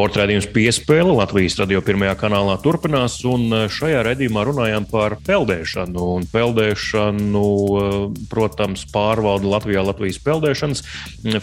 Sporta raidījums piespēle Latvijas radio pirmajā kanālā turpinās, un eh, šajā raidījumā runājām par peldēšanu. Un peldēšanu, eh, protams, pārvalda Latvijā Latvijas Peldēšanas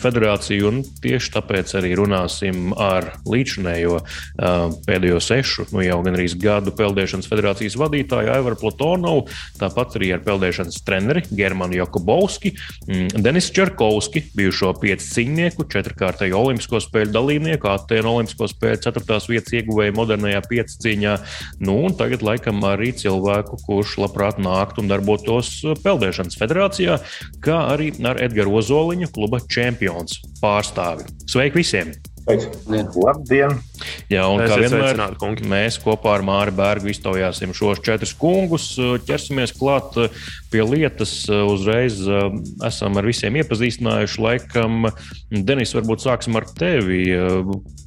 federācija, un tieši tāpēc arī runāsim ar līdzinējo eh, pēdējo sešu, nu jau gandrīz gadu peldēšanas federācijas vadītāju Aivaru Platonovu, tāpat arī ar peldēšanas treneri Germanu Jakubovski, mm, Denis Čerkovski, bijušo pieci cīņnieku, četrkārtēju olimpisko spēļu dalībnieku, Atēnu olimpisko Olimpisko spēļu ceturtās vietas ieguvēja modernajā piecīņā. Nu, un tagad laikam arī cilvēku, kurš labprāt nāktu un darbotos Peldēšanas federācijā, kā arī ar Edgars Ozoliņu, kluba čempions pārstāvi. Sveiki visiem! Labdien! Labdien. Jā, un kā vienmēr, mēs kopā ar Māri Bērgu iztaujāsim šos četrus kungus. Ķersimies klāt pie lietas. Uzreiz esam ar visiem iepazīstinājuši. Laikam, Denis, varbūt sāksim ar tevi.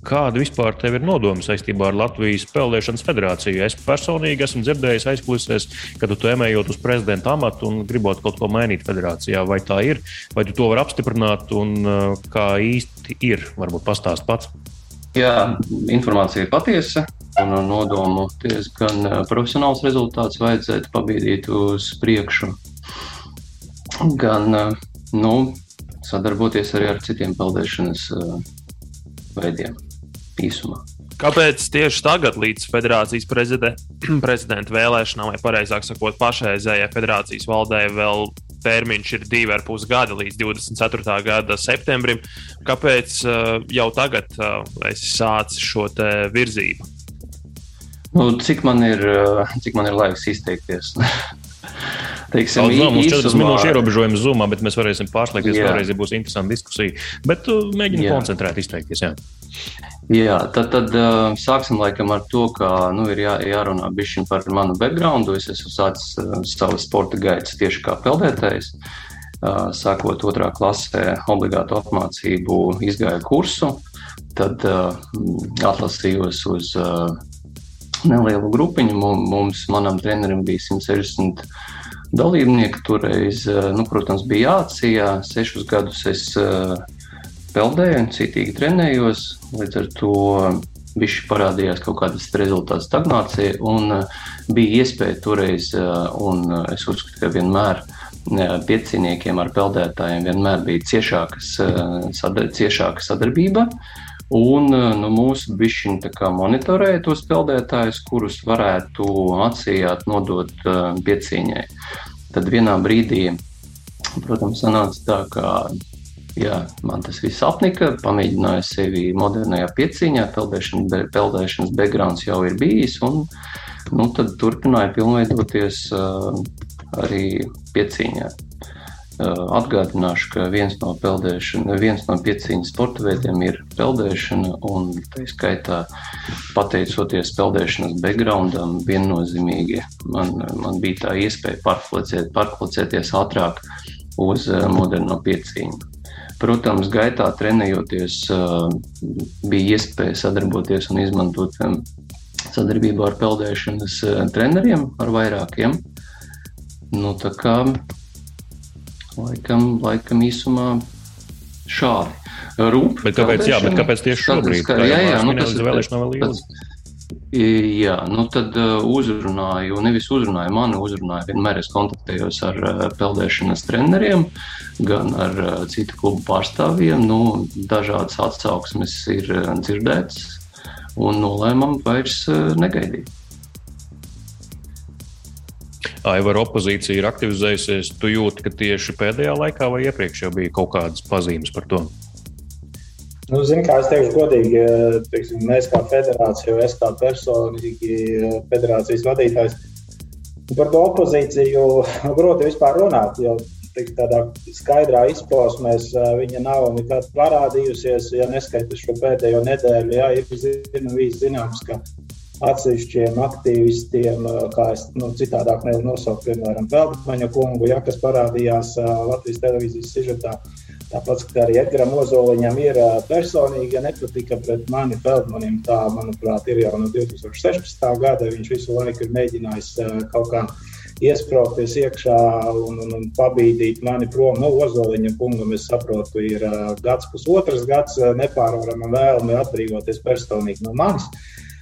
Kāda vispār tev ir nodoma saistībā ar Latvijas Peldēšanas federāciju? Es personīgi esmu dzirdējis aizkulisēs, ka tu tēmējot uz prezidenta amatu un gribot kaut ko mainīt federācijā. Vai tā ir, vai tu to vari apstiprināt un kā īsti ir? Varbūt pastāst pats. Jā, informācija ir patiesa. Un nodomu diezgan profesionāls rezultāts vajadzētu pabīdīt uz priekšu. Gan nu, sadarboties arī ar citiem peldēšanas veidiem īsumā. Kāpēc tieši tagad, līdz federācijas prezide, prezidenta vēlēšanām, vai precīzāk sakot, pašreizējai federācijas valdē, vēl termiņš ir divi ar pus gadi līdz 24. gada septembrim. Kāpēc uh, jau tagad uh, esi sācis šo virzību? Nu, cik, man ir, uh, cik man ir laiks izteikties? Teiksim, Daudz, no, mums ir 40 minūšu ierobežojums Zoomā, bet mēs varēsim pārslēgties. Vēlreiz ja būs interesanta diskusija. Bet uh, mēģinu koncentrēt, izteikties. Jā. Jā, tad, tad uh, sāksim laikam ar to, ka nu, ir jā, jārunā bišķiņ par manu backgroundu. Es esmu sācis uh, savu sporta gaitas tieši kā peldētājs. Uh, sākot otrā klasē, obligātu apmācību izgāju kursu, tad uh, atlasījos uz uh, nelielu grupiņu. Mums, manam trenerim bija 160 dalībnieki. Toreiz, uh, nu, protams, bija jāatsījā. Sešus gadus es uh, peldēju, citīgi trenējos. Līdz ar to viņš parādījās kaut kādas rezultātu stagnācija, un uh, bija iespēja toreiz, uh, un uh, es uzskatu, ka vienmēr pieciniekiem ar peldētājiem vienmēr bija ciešāka sadarbība. Un nu, mūsu bišķiņi monitorēja tos peldētājus, kurus varētu atsījāt nodot pieciņai. Tad vienā brīdī, protams, sanāca tā, ka Jā, man tas viss apnika. Pamēģināju sevi modernajā pieciņā, peldēšana, peldēšanas backgrounds jau ir bijis. Un, nu, tad turpināju pilnveidoties uh, arī pieciņā. Uh, atgādināšu, ka viens no, viens no pieciņas sporta veidiem ir peldēšana, un tā skaitā pateicoties peldēšanas backgroundam, viennozīmīgi man, man bija tā iespēja pārkvalificēties ātrāk uz uh, moderno pieciņu. Protams, gaitā trenējoties, bija iespēja sadarboties un izmantot sadarbību ar peldēšanas treneriem, ar vairākiem. Nu, tā kā laikam, laikam īsumā šādi. Rūp, bet kāpēc, jā, bet kāpēc tieši šobrīd? Kā, jā, jā, nu, tas ir vēlēšana vēl ilgi. Jā, nu tad uh, uzrunāju, nevis uzrunāju, mani uzrunāju. Vienmēr es kontaktējos ar uh, peldēšanas treneriem, gan ar uh, citu klubu pārstāvjiem. Nu, dažādas atsauksmes ir dzirdētas, un nolēmām vairs negaidīt. Aivar opozīcija ir aktivizējusies. Tu jūti, ka tieši pēdējā laikā vai iepriekš jau bija kaut kādas pazīmes par to? Nu, Ziniet, kā es teikšu, godīgi, teiksim, mēs kā federācija, es kā personīgi federācijas vadītājs, par to opozīciju grūti vispār runāt. Jo tik, tādā skaidrā izpausmē viņa nav nekad parādījusies. Ja neskaitām šo pēdējo nedēļu, jā, ir zin, zināms, ka atsevišķiem aktīvistiem, kā es nu, citādāk nevaru nosaukt, piemēram, Feldmaņa kungu, ja, kas parādījās Latvijas televīzijas sižetā. Tāpat arī Edgars Ozoliņam ir personīgi ja nepatika pret mani Feldmanim. Tā, manuprāt, ir jau no 2016. gada. Viņš visu laiku ir mēģinājis kaut kā iesprāsties iekšā un, un, un pabīdīt mani prom no Ozoliņa kungam. Es saprotu, ir gads, pusotrs gads nepārvarama vēlme atbrīvoties personīgi no manis.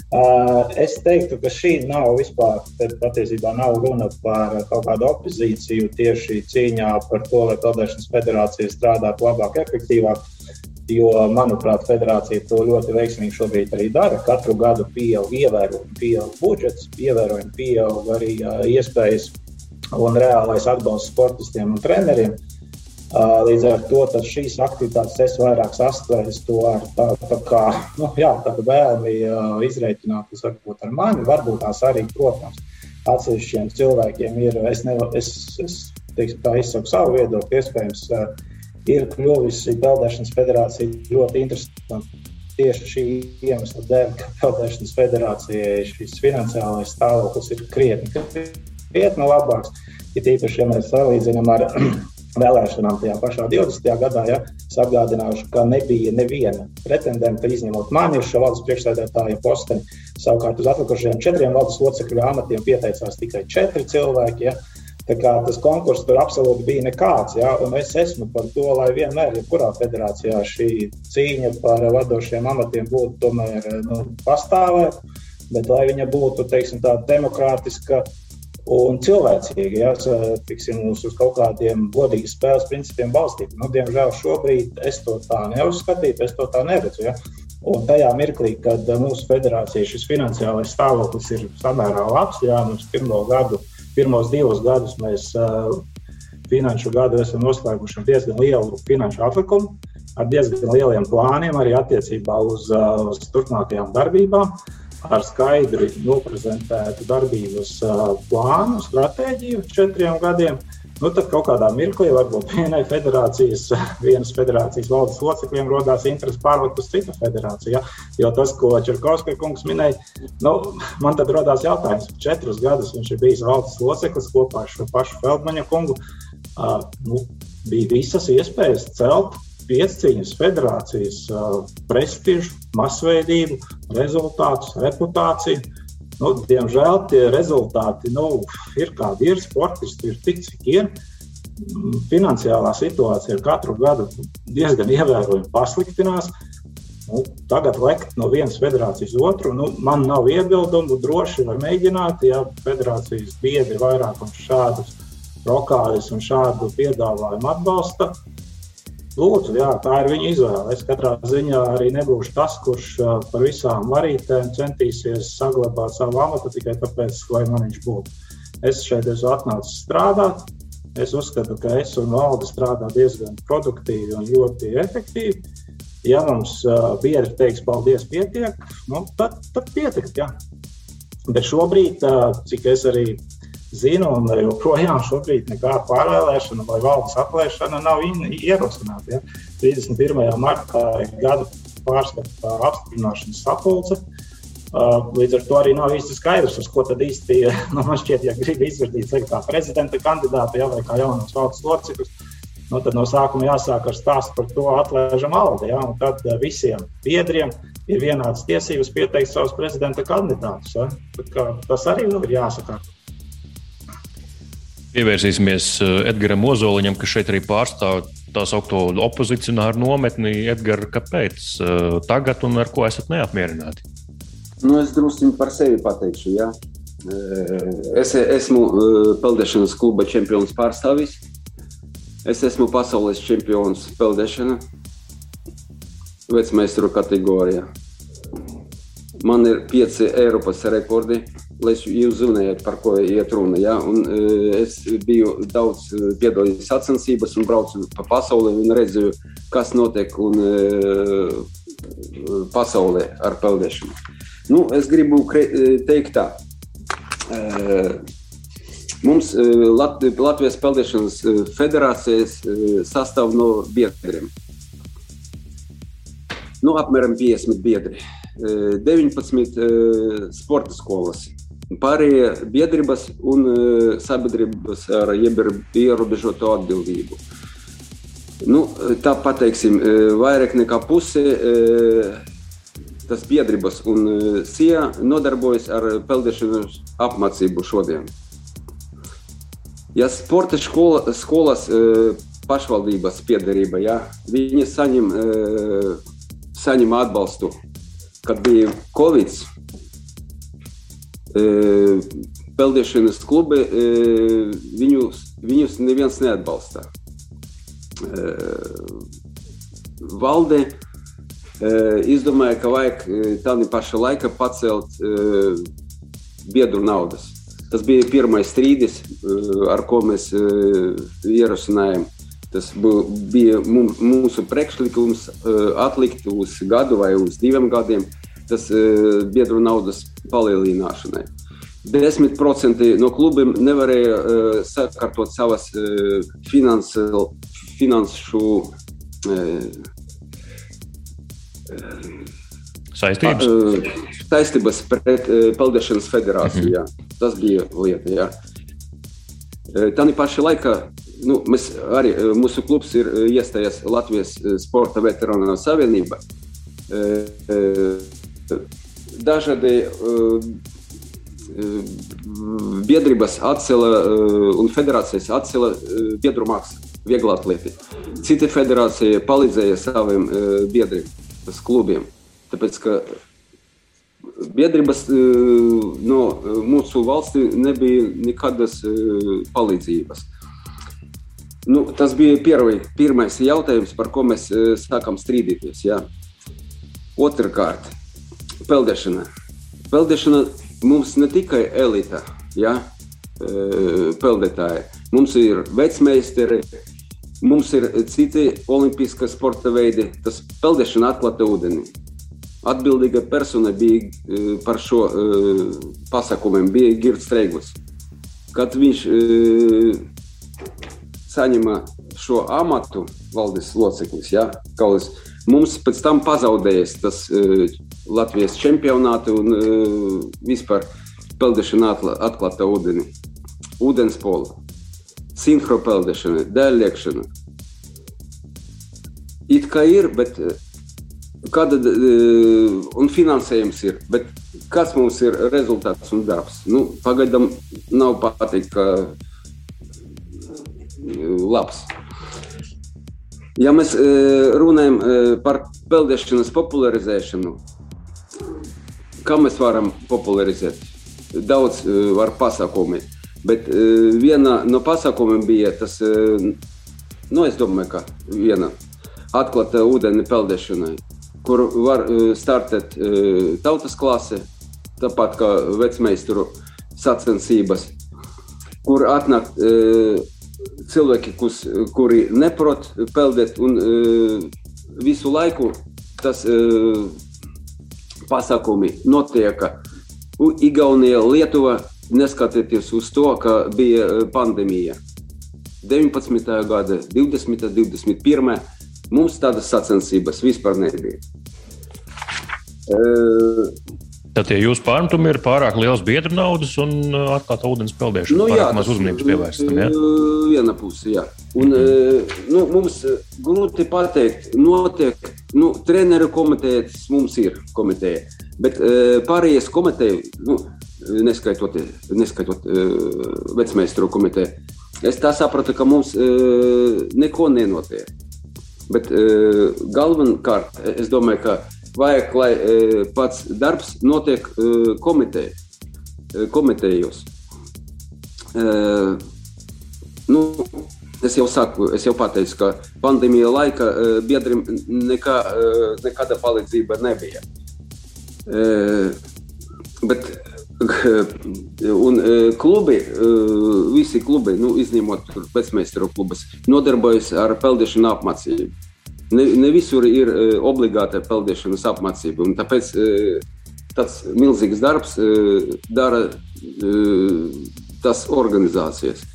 Uh, es teiktu, ka šī nav vispār, patiesībā nav runa par kaut kādu opozīciju tieši cīņā par to, lai peldēšanas federācija strādātu labāk, efektīvāk. Jo, manuprāt, federācija to ļoti veiksmīgi šobrīd arī dara. Katru gadu pieaug ievērojami pieaug budžets, ievērojami pieaug arī uh, iespējas un reālais atbalsts sportistiem un treneriem. Līdz ar to šīs aktivitātes es vairāk sastāstu ar tādu tā kā, nu, jā, tādu vēlmi izreikināt, kas varbūt ar mani, varbūt tās arī, protams, atsevišķiem cilvēkiem ir, es, nevar, es, es teiksim, tā izsaku savu viedokli, iespējams, ir kļuvusi Peldēšanas federācija ļoti interesanta. Tieši šī iemesla dēļ, ka Peldēšanas federācijai šis finansiālais stāvoklis ir krietni, krietni labāks. Ir īpaši, ja mēs salīdzinām ar vēlēšanām tajā pašā 20. gadā. Ja, es atgādināšu, ka nebija neviena pretendenta, izņemot mani uz šo valdes priekšsēdētāja posteni. Savukārt uz atlikušajiem četriem valdes locekļu amatiem pieteicās tikai četri cilvēki. Ja. Tā tas konkurss tur absolūti bija nekāds. Ja? Es esmu par to, lai vienmēr, jebkurā federācijā, šī cīņa par vadošiem amatiem būtu tomēr nu, pastāvēt, bet lai viņa būtu teiksim, tāda demokrātiska, un cilvēcīgi, ja tiksim, uz kaut kādiem godīgiem spēles principiem balstīti. Nu, diemžēl šobrīd es to tā neuzskatītu, es to tā neredzu. Ja? Un tajā mirklī, kad mūsu federācija šis finansiālais stāvoklis ir samērā labs, jā, mums pirmo gadu, pirmos divus gadus mēs uh, finanšu gadu esam noslēguši ar diezgan lielu finanšu atlikumu, ar diezgan lieliem plāniem arī attiecībā uz, uh, uz turpmākajām darbībām. Uh, ar skaidri noprezentētu darbības plānu, stratēģiju četriem gadiem. Nu, tad kaut kādā mirklī varbūt vienai federācijas, vienas federācijas valdes locekļiem radās interese pārlikt uz citu federāciju. Ja? Jo tas, ko Čerkovskis kungs minēja, nu, man tad radās jautājums, četrus gadus viņš ir bijis valdes loceklis kopā ar šo pašu Feldmaņa kungu. Uh, nu, bija visas iespējas celt piescīņas federācijas uh, prestižu, masveidību, rezultātus, reputāciju. Nu, diemžēl tie rezultāti nu, ir kādi ir. Sportisti ir tik, cik ir. Finansiālā situācija ar katru gadu diezgan ievērojami pasliktinās. Nu, tagad lekt no vienas federācijas otru. Nu, man nav iebildumu, droši var mēģināt, ja federācijas biedri vairākums šādus rokādus un šādu piedāvājumu atbalsta. Lūdzu, jā, tā ir viņa izvēle. Es katrā ziņā arī nebūšu tas, kurš par visām varītēm centīsies saglabāt savu amatu tikai tāpēc, lai man viņš būtu. Es šeit esmu atnācis strādāt. Es uzskatu, ka es un valde strādā diezgan produktīvi un ļoti efektīvi. Ja mums biedri teiks, paldies, pietiek, nu, tad, tad pietiks. Jā. Bet šobrīd, cik es arī zinu, un joprojām šobrīd nekāda pārvēlēšana vai valdes aplēšana nav ierosināta. Ja? 31. martā ir gada pārskata apstiprināšanas sapulce. Līdz ar to arī nav īsti skaidrs, uz ko tad īsti, nu, man šķiet, ja grib izvirzīt kā prezidenta kandidātu ja, vai kā jaunas valsts locekļus, nu, tad no sākuma jāsāk ar stāstu par to atlaižam aldi. Ja, tad visiem biedriem ir vienādas tiesības pieteikt savus prezidenta kandidātus. Ja. Tas arī ir jāsaka. Pievērsīsimies eh, Edgars Ozoliņam, kas šeit arī pārstāv tā saucamo opozicionāru nometni. Edgars, kāpēc eh, tagad un ar ko esat neapmierināti? Nu, es drusku par sevi pateikšu. Ja? Eh, es esmu peldēšanas kluba čempions pārstāvis. Es esmu pasaules čempions peldēšanā, vecmeistaru kategorijā. Man ir pieci Eiropas rekordi lai jūs zinājāt, par ko iet runa. Ja? Un, uh, es biju daudz piedalījies sacensībās un braucu pa pasauli un redzēju, kas notiek un, uh, pasaulē ar peldēšanu. Nu, es gribu teikt tā. Mums Lat Latvijas Peldēšanas federācijas sastāv no biedriem. Nu, apmēram 50 biedri, 19 sporta skolas, pārējie biedrības un sabiedrības ar ierobežotu atbildību. Nu, tā pateiksim, vairāk nekā puse tas biedrības un SIA nodarbojas ar peldēšanas apmācību šodien. Ja sporta škola, skolas pašvaldības piedarība, ja, viņi saņem, saņem atbalstu, kad bija Covid. Peldēšanas klubi viņus, viņus neviens neatbalsta. Valde izdomāja, ka vajag tādā pašā laikā pacelt biedru naudas. Tas bija pirmais strīdis, ar ko mēs ierosinājām. Tas bija mūsu priekšlikums atlikt uz gadu vai uz diviem gadiem tas biedru naudas palielināšanai. 10% no klubiem nevarēja sakārtot savas finansu, finanšu Saistības? Saistības pret Peldēšanas federāciju. Jā. Tas bija lieta. Jā. Tā pašā laikā nu, mēs arī mūsu klubs ir iestājies Latvijas Sporta veterānu savienībā. Dažādi biedrības atcēla un federācijas atcēla biedru maksu, viegli atlēti. Citi federācija palīdzēja saviem biedriem klubiem. Tāpēc, ka biedrības no mūsu valstī nebija nekādas palīdzības. Nu, tas bija pirmai, pirmais jautājums, par ko mēs sākām strīdēties. Ja. Otrakārt, peldēšana. Peldēšana mums ne tikai elita, ja, peldētāji. Mums ir vecmeistari, Mums ir citi olimpiskie sporta veidi, tas peldēšana atklāta ūdenī. Atbildīga persona bija e, par šo uh, pasākumiem, bija Girts Streigus. Kad viņš saņēma šo amatu valdes loceklis, ja, kaulis, mums pēc tam pazaudējās tas Latvijas čempionāti un uh, vispār peldēšana atklāta ūdenī, ūdens pola sinhropeldēšana, dēļliekšana. It kā ir, bet kāda un finansējums ir, bet kas mums ir rezultāts un darbs? Nu, pagaidām nav pateikt, ka labs. Ja mēs runājam par peldēšanas popularizēšanu, kā mēs varam popularizēt? Daudz var pasākumi. Bet uh, viena no pasākumiem bija tas, uh, nu, es domāju, ka viena atklāta ūdeni peldēšanai, kur var startēt tautas klase, tāpat kā vecmeistaru sacensības, kur atnāk cilvēki, kus, kuri neprot peldēt, un visu laiku tas pasākumi notiek Igaunija, Lietuva, neskatoties uz to, ka bija e, pandēmija. 19. gada, 20. 21. mums tādas sacensības vispār nebija. Uh, Tad tie jūsu pārmetumi ir pārāk liels biedru naudas un e, atklāta ūdens peldēšana. Nu, jā, tas uzmanības pievērstam. Ja? Viena puse, jā. Un, mm. nu, mums grūti pateikt, notiek, nu, treneru komitejas mums ir komiteja, bet pārējais komiteja, nu, neskaitot, neskaitot uh, vecmeistaru komiteju. Es tā sapratu, ka mums uh, neko nenotiek. Bet uh, galvenokārt es domāju, ka vajag, lai uh, pats darbs notiek uh, komiteja, uh, komitejos. Uh, nu, Es jau saku, es jau pateicu, ka pandēmija laika uh, biedriem nekā, uh, nekāda palīdzība nebija. Uh, bet Un e, klubi, e, visi klubi, nu, izņemot pēcmeistaru klubus, nodarbojas ar peldēšanu apmācību. Ne, ne visur ir e, obligāta peldēšanas apmācība. Tāpēc tāds milzīgs darbs dara tas organizācijas.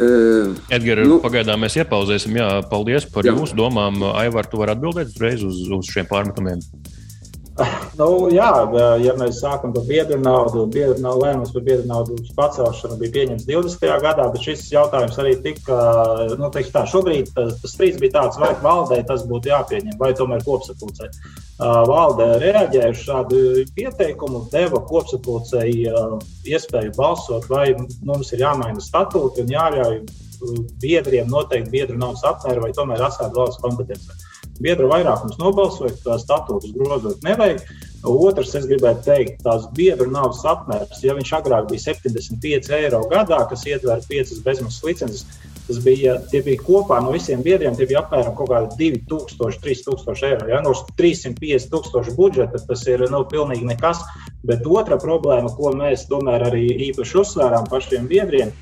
Edgars, nu, pagaidām mēs iepauzēsim. Jā, paldies par jā. jūsu domām. Aivar, tu vari atbildēt uzreiz uz, uz šiem pārmetumiem. Nu, jā, ja mēs sākam par biedru naudu, biedru naudu lēmums par biedru naudu pacelšanu bija pieņemts 20. gadā, bet šis jautājums arī tika, nu, teikšu tā, šobrīd tas, tas strīds bija tāds, vai valdē tas būtu jāpieņem, vai tomēr kopsapulcē. Valdē reaģēja uz šādu pieteikumu, deva kopsapulcei iespēju balsot, vai mums ir jāmaina statūti un jāļauj biedriem noteikt biedru naudas apmēru vai tomēr atstāt valsts kompetenci biedru vairākums nobalsoja, ka statūtus grozot nevajag. Otrs, es gribētu teikt, tās biedru naudas apmērs, ja viņš agrāk bija 75 eiro gadā, kas ietver 5 bezmaksas licences, tas bija, bija kopā no visiem biedriem, tie bija apmēram kaut kādi 2000, 3000 eiro. Ja? No 350 tūkstošu budžeta tas ir nu, pilnīgi nekas. Bet otra problēma, ko mēs tomēr arī īpaši uzsvērām pašiem biedriem,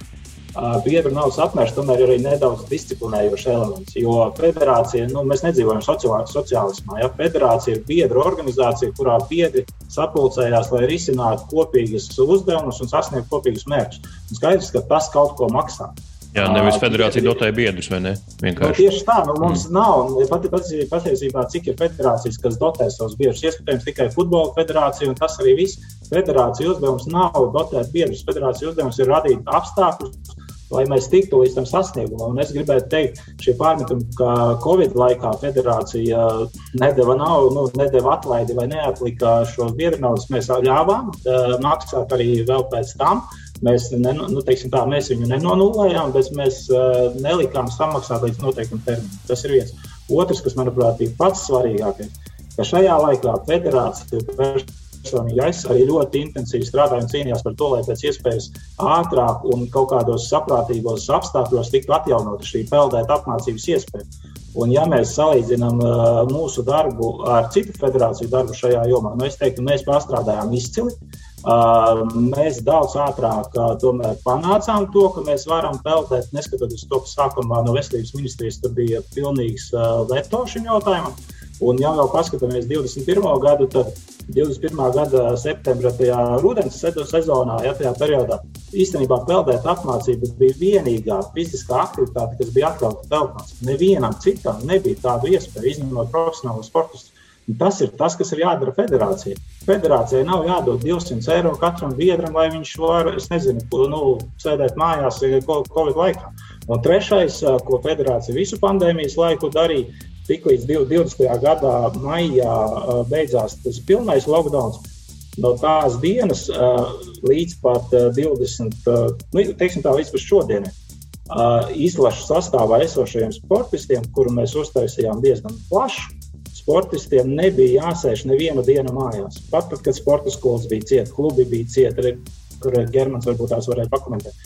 biedru naudas apmērs tomēr ir arī nedaudz disciplinējošs elements. Jo federācija, nu, mēs nedzīvojam sociālismā. Ja? Federācija ir biedru organizācija, kurā biedri sapulcējās, lai risinātu kopīgas uzdevumus un sasniegtu kopīgus mērķus. Skaidrs, ka tas kaut ko maksā. Jā, nevis federācija dotē biedrus, vai ne? Nu, tieši tā, nu, mums mm. nav. Pat, patiesībā, cik ir federācijas, kas dotē savus biedrus, iespējams, tikai futbola federācija, un tas arī viss. Federācija uzdevums nav dotēt biedrus. Federācija uzdevums ir radīt apstākļus, lai mēs tiktu līdz tam sasniegumam. Un es gribētu teikt, šie pārmetumi, ka Covid laikā federācija nedeva naudu, nu, nedeva atlaidi vai neaplika šo biedru naudas, mēs ļāvām maksāt arī vēl pēc tam. Mēs, ne, nu, tā, mēs viņu nenonulējām, bet mēs uh, nelikām samaksāt līdz noteiktam terminam. Tas ir viens. Otrs, kas manuprāt ir pats svarīgākais, ka šajā laikā federācija personīgi arī ļoti intensīvi strādāju un cīnījos par to, lai pēc iespējas ātrāk un kaut kādos saprātīgos apstākļos tiktu atjaunota šī peldēta apmācības iespēja. Un, ja mēs salīdzinām uh, mūsu darbu ar citu federāciju darbu šajā jomā, nu, es teiktu, mēs pārstrādājām izcili. Uh, mēs daudz ātrāk uh, panācām to, ka mēs varam peldēt, neskatoties to, ka sākumā no veselības ministrijas bija pilnīgs veto šim jautājumam. Un, ja jau paskatāmies 21. gadu, tad 21. gada septembra tajā rudens sezonā, ja tajā periodā īstenībā peldēt apmācība bija vienīgā fiziskā aktivitāte, kas bija atļauta telpās. Nevienam citam nebija tādu iespēju, izņemot profesionālus sportistus. Tas ir tas, kas ir jādara federācijai. Federācijai nav jādod 200 eiro katram biedram, lai viņš var, es nezinu, nu, sēdēt mājās Covid laikā. Un trešais, ko federācija visu pandēmijas laiku darīja, Tiklīdz 20. gadā maijā beidzās tas pilnais lockdown, no tās dienas līdz pat 20. Nu, teiksim tā, līdz šodienai. Izlašu sastāvā esošajiem sportistiem, kuru mēs uztaisījām diezgan plašu, sportistiem nebija jāsēž nevienu dienu mājās. Pat tad, kad sporta skolas bija cieta, klubi bija cieta, kur Germans varbūt tās varēja pakomentēt.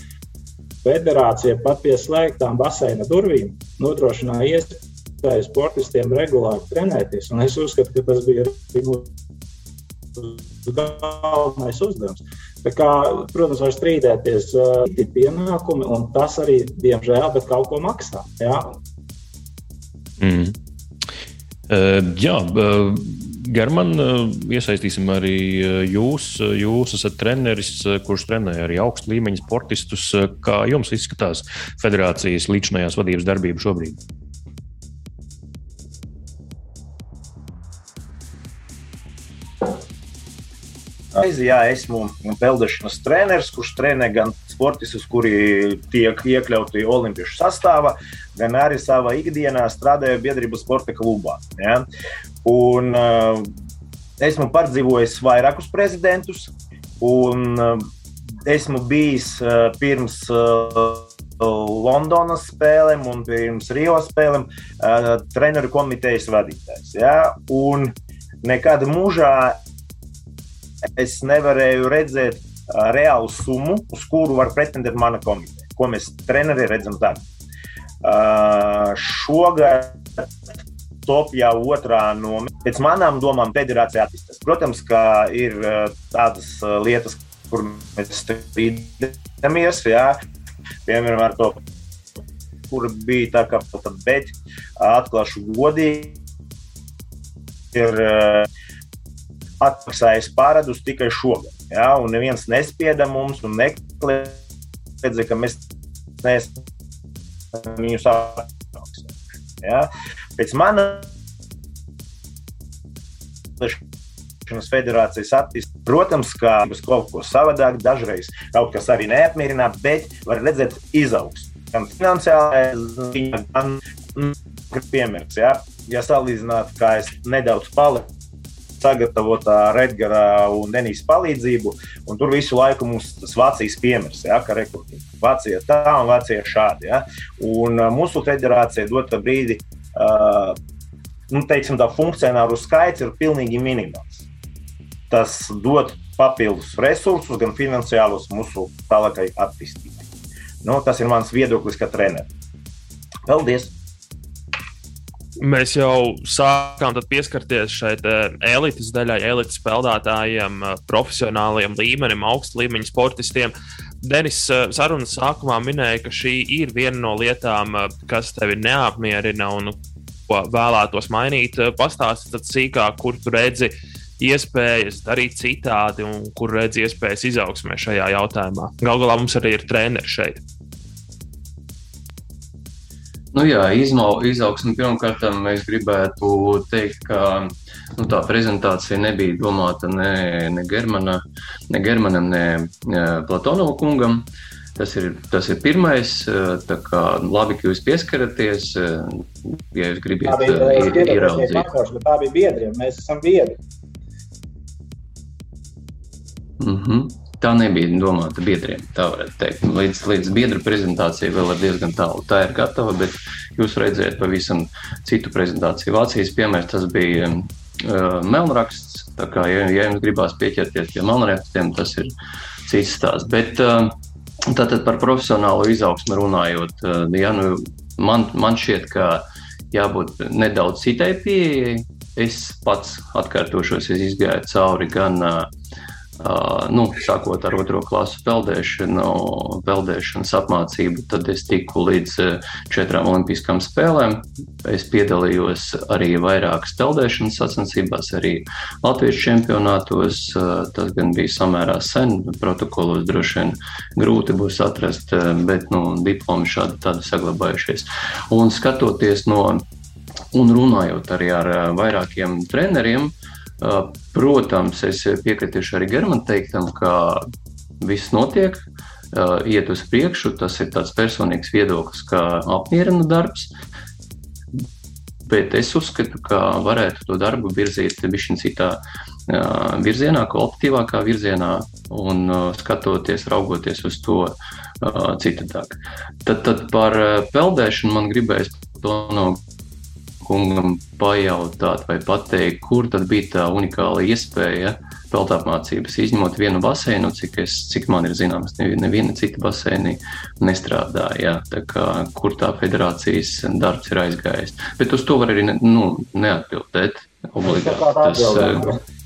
Federācija pat pie slēgtām baseina durvīm nodrošināja iespēju sportistiem regulāri trenēties. Un es uzskatu, ka tas bija arī mūsu galvenais uzdevums. Kā, protams, var strīdēties, ir pienākumi, un tas arī, diemžēl, kaut ko maksā. Jā, mm. Jā German, iesaistīsim arī jūs. Jūs esat treneris, kurš trenē arī augstu līmeņa sportistus. Kā jums izskatās federācijas līdzinājās vadības darbība šobrīd? Aizi, jā, esmu peldēšanas treneris, kurš trenē gan sportistus, kuri tiek iekļauti Olimpiešu sastāvā, gan arī savā ikdienā strādāju biedrības sporta klubā. Ja? Un, uh, esmu pārdzīvojis vairākus prezidentus, un uh, esmu bijis uh, pirms Londonas spēlēm un pirms Rio spēlēm uh, treneru komitejas vadītājs. Ja? Un nekad mūžā es nevarēju redzēt reālu summu, uz kuru var pretendēt mana komiteja. Ko mēs treneri redzam tagad. Uh, šogad top jau otrā no pēc manām domām federācija attīstās. Protams, ka ir uh, tādas uh, lietas, kur mēs strīdamies, jā, piemēram, ar to, kur bija tā kā bet atklāšu godīgi. Ir uh, atmaksājis pārādus tikai šogad. Ja, un neviens nespieda mums un nekliedza, ka mēs neesam viņus apmaksāt. Ja. Pēc manas federācijas attīstības, protams, kā kaut ko savādāk, dažreiz kaut kas arī neapmierināt, bet var redzēt izaugsmu. Gan finansiāli, gan piemērs. Ja, ja salīdzināt, kā es nedaudz paliku sagatavotā Redgara un Denisa palīdzību. Un tur visu laiku mums tas Vācijas piemērs, ja, ka rekrutīgi. Vācija tā un Vācija šādi. Ja. Un mūsu federācija dota brīdi, uh, nu, teiksim, tā funkcionāru skaits ir pilnīgi minimāls. Tas dod papildus resursus, gan finansiālus mūsu tālākai attīstībai. Nu, tas ir mans viedoklis, kā treneris. Paldies! Mēs jau sākām pieskarties šai elites daļai, elites spēlētājiem, profesionāliem līmenim, augsta līmeņa sportistiem. Denis sarunas sākumā minēja, ka šī ir viena no lietām, kas tevi neapmierina un ko vēlētos mainīt. Pastāstiet sīkāk, kur tu redzi iespējas darīt citādi un kur redzi iespējas izaugsmē šajā jautājumā. Galu galā mums arī ir treneris šeit. Nu jā, izaugsme pirmkārt, mēs gribētu teikt, ka nu, tā prezentācija nebija domāta ne, ne, Germana, ne Germanam, ne, ne Platonovam kungam. Tas ir, tas ir pirmais. Kā, labi, ka jūs pieskaraties. Ja jūs gribat ieraudzīt, tā bija biedriem. Mēs esam biedri. Mm -hmm tā nebija domāta biedriem. Tā varētu teikt. Līdz, līdz biedru prezentācijai vēl ir diezgan tālu. Tā ir gatava, bet jūs redzējat pavisam citu prezentāciju. Vācijas piemērs tas bija uh, melnraksts. Tā kā, ja, ja jums gribās pieķerties pie melnrakstiem, tas ir cits stāsts. Bet uh, tātad par profesionālo izaugsmu runājot, uh, ja, nu, man, man šķiet, ka jābūt nedaudz citai pieejai. Es pats atkārtošos, es izgāju cauri gan uh, Uh, nu, sākot ar otro klasu peldēšanu, peldēšanas apmācību, tad es tiku līdz četrām olimpiskām spēlēm. Es piedalījos arī vairākas peldēšanas sacensībās, arī Latvijas čempionātos. Uh, tas gan bija samērā sen, protokolos droši vien grūti būs atrast, bet nu, diplomi šādi tādi saglabājušies. Un skatoties no un runājot arī ar vairākiem treneriem, Protams, es piekritīšu arī Germanam teiktam, ka viss notiek, iet uz priekšu. Tas ir tāds personīgs viedoklis, kā apmierina darbs. Bet es uzskatu, ka varētu to darbu virzīt bišķiņ citā virzienā, kvalitatīvākā virzienā un skatoties, raugoties uz to citādāk. Tad, tad par peldēšanu man gribēs to no kungam pajautāt vai pateikt, kur tad bija tā unikāla iespēja pelt apmācības, izņemot vienu baseinu, cik, es, cik man ir zināms, neviena cita baseina nestrādāja. Tā kā, kur tā federācijas darbs ir aizgājis. Bet uz to var arī ne, nu, neatbildēt obligāti. Tas,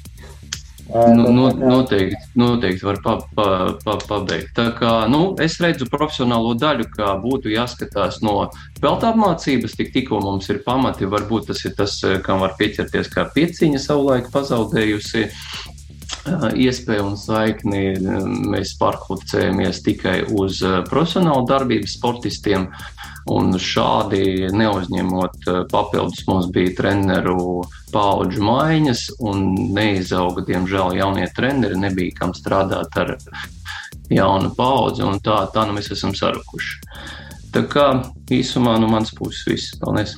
Nu, no, noteikti, noteikti var pa, pa, pa, pabeigt. Tā kā, nu, es redzu profesionālo daļu, kā būtu jāskatās no peltā apmācības, tik, tikko mums ir pamati. Varbūt tas ir tas, kam var pieķerties kā pieciņa savulaik pazaudējusi iespēju un saikni. Mēs pārkvalificējamies tikai uz profesionālu darbību sportistiem. Un šādi neuzņemot papildus, mums bija treneru paudžu maiņas, un neizauga, diemžēl, jaunie treneri. Nebija kam strādāt ar jaunu paudzi, un tā, tā nu mēs esam sarukuši. Tā kā īsumā no manas puses viss. Paldies!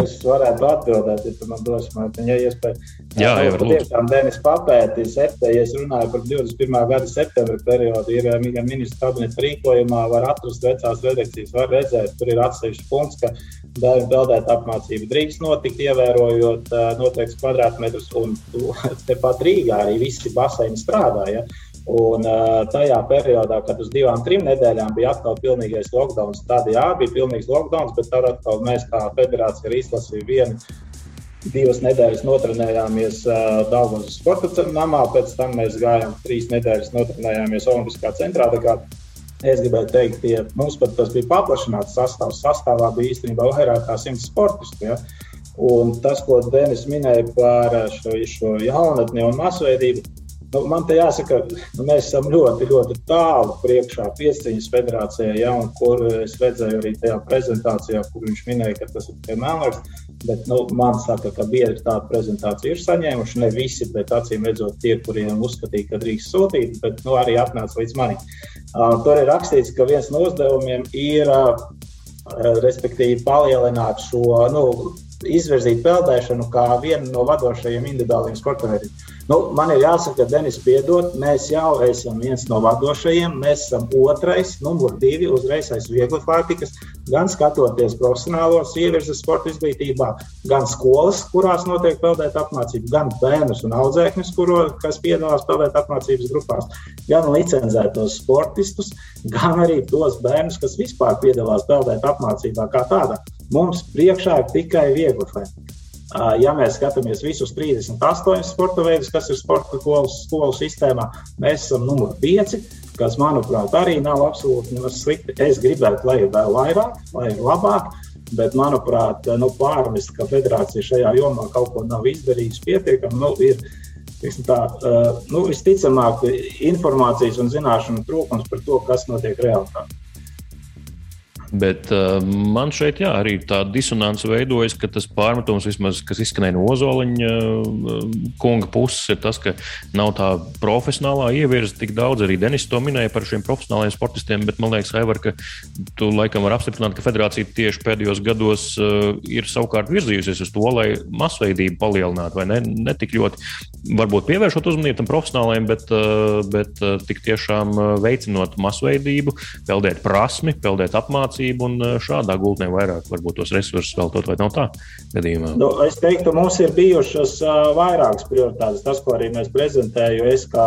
Es varētu atbildēt, ja tu man dos man ja iespēju. Jā, jau tādā tiešām Denis papēti septembrī, ja es runāju par 21. gada septembra periodu, ir ja ministra kabineta rīkojumā, var atrast vecās redakcijas, var redzēt, tur ir atsevišķi punkts, ka bērnu peldēt apmācību drīkst notikt, ievērojot noteikts kvadrātmetrus, un tepat Rīgā arī visi baseini strādā. Ja? Un uh, tajā periodā, kad uz divām, trim nedēļām bija atkal pilnīgais lockdown, tad jā, bija pilnīgs lockdown, bet tad atkal mēs kā federācija izlasījām vienu, divas nedēļas notrenējāmies uh, Dāvidas sporta namā, pēc tam mēs gājām trīs nedēļas notrenējāmies Olimpiskā centrā. Es gribēju teikt, ka mums pat tas bija paplašināts sastāvs. Sastāvā bija īstenībā vairāk kā simts sportistu. Ja? Un tas, ko Denis minēja par šo, šo jaunatni un masveidību, Nu, man te jāsaka, nu, mēs esam ļoti, ļoti tālu priekšā Piestīņas federācijai, ja, kur es redzēju arī tajā prezentācijā, kur viņš minēja, ka tas ir tikai melnāks. Bet nu, man saka, ka biedri tādu prezentāciju ir saņēmuši. Ne visi, bet acīm redzot, tie, kuriem uzskatīja, ka drīkst sūtīt, bet nu, arī atnāca līdz manim. Uh, tur ir rakstīts, ka viens no uzdevumiem ir, uh, respektīvi, palielināt šo, nu, izvirzīt peldēšanu kā vienu no vadošajiem individuāliem sporta veidiem. Nu, man ir jāsaka, Denis, piedod, mēs jau esam viens no vadošajiem. Mēs esam otrais, numur divi, uzreiz aiz viegli pārtikas. Gan skatoties profesionālos ievirzes sporta izglītībā, gan skolas, kurās notiek peldēt apmācība, gan bērnus un audzēkņus, kuro, kas piedalās peldēt apmācības grupās, gan licencētos sportistus, gan arī tos bērnus, kas vispār piedalās peldēt apmācībā kā tādā. Mums priekšā ir tikai viegli pārtika. Ja mēs skatāmies visus 38 sporta veidus, kas ir sporta skolas, skolu sistēmā, mēs esam numur 5, kas, manuprāt, arī nav absolūti slikti. Es gribētu, lai ir vēl vairāk, lai ir labāk, bet, manuprāt, nu, pārmest, ka federācija šajā jomā kaut ko nav izdarījusi pietiekami, nu, ir tā, nu, visticamāk informācijas un zināšanu trūkums par to, kas notiek realitātē. Bet uh, man šeit jā, arī tā disonance veidojas, ka tas pārmetums, vismaz, kas izskanēja no Ozoliņa uh, kunga puses, ir tas, ka nav tā profesionālā ievirza tik daudz. Arī Denis to minēja par šiem profesionālajiem sportistiem, bet man liekas, Aivar, ka tu laikam var apstiprināt, ka federācija tieši pēdējos gados uh, ir savukārt virzījusies uz to, lai masveidību palielinātu, vai ne, ne tik ļoti varbūt pievēršot uzmanību tam profesionālajiem, bet, uh, bet uh, tik tiešām veicinot masveidību, peldēt prasmi, peldēt apmācību apmācību un eh, šādā gultnē vairāk varbūt tos resursus veltot, vai nav tā gadījumā? Nu, es teiktu, mums ir bijušas uh, vairākas prioritātes. Tas, ko arī mēs prezentējam, es kā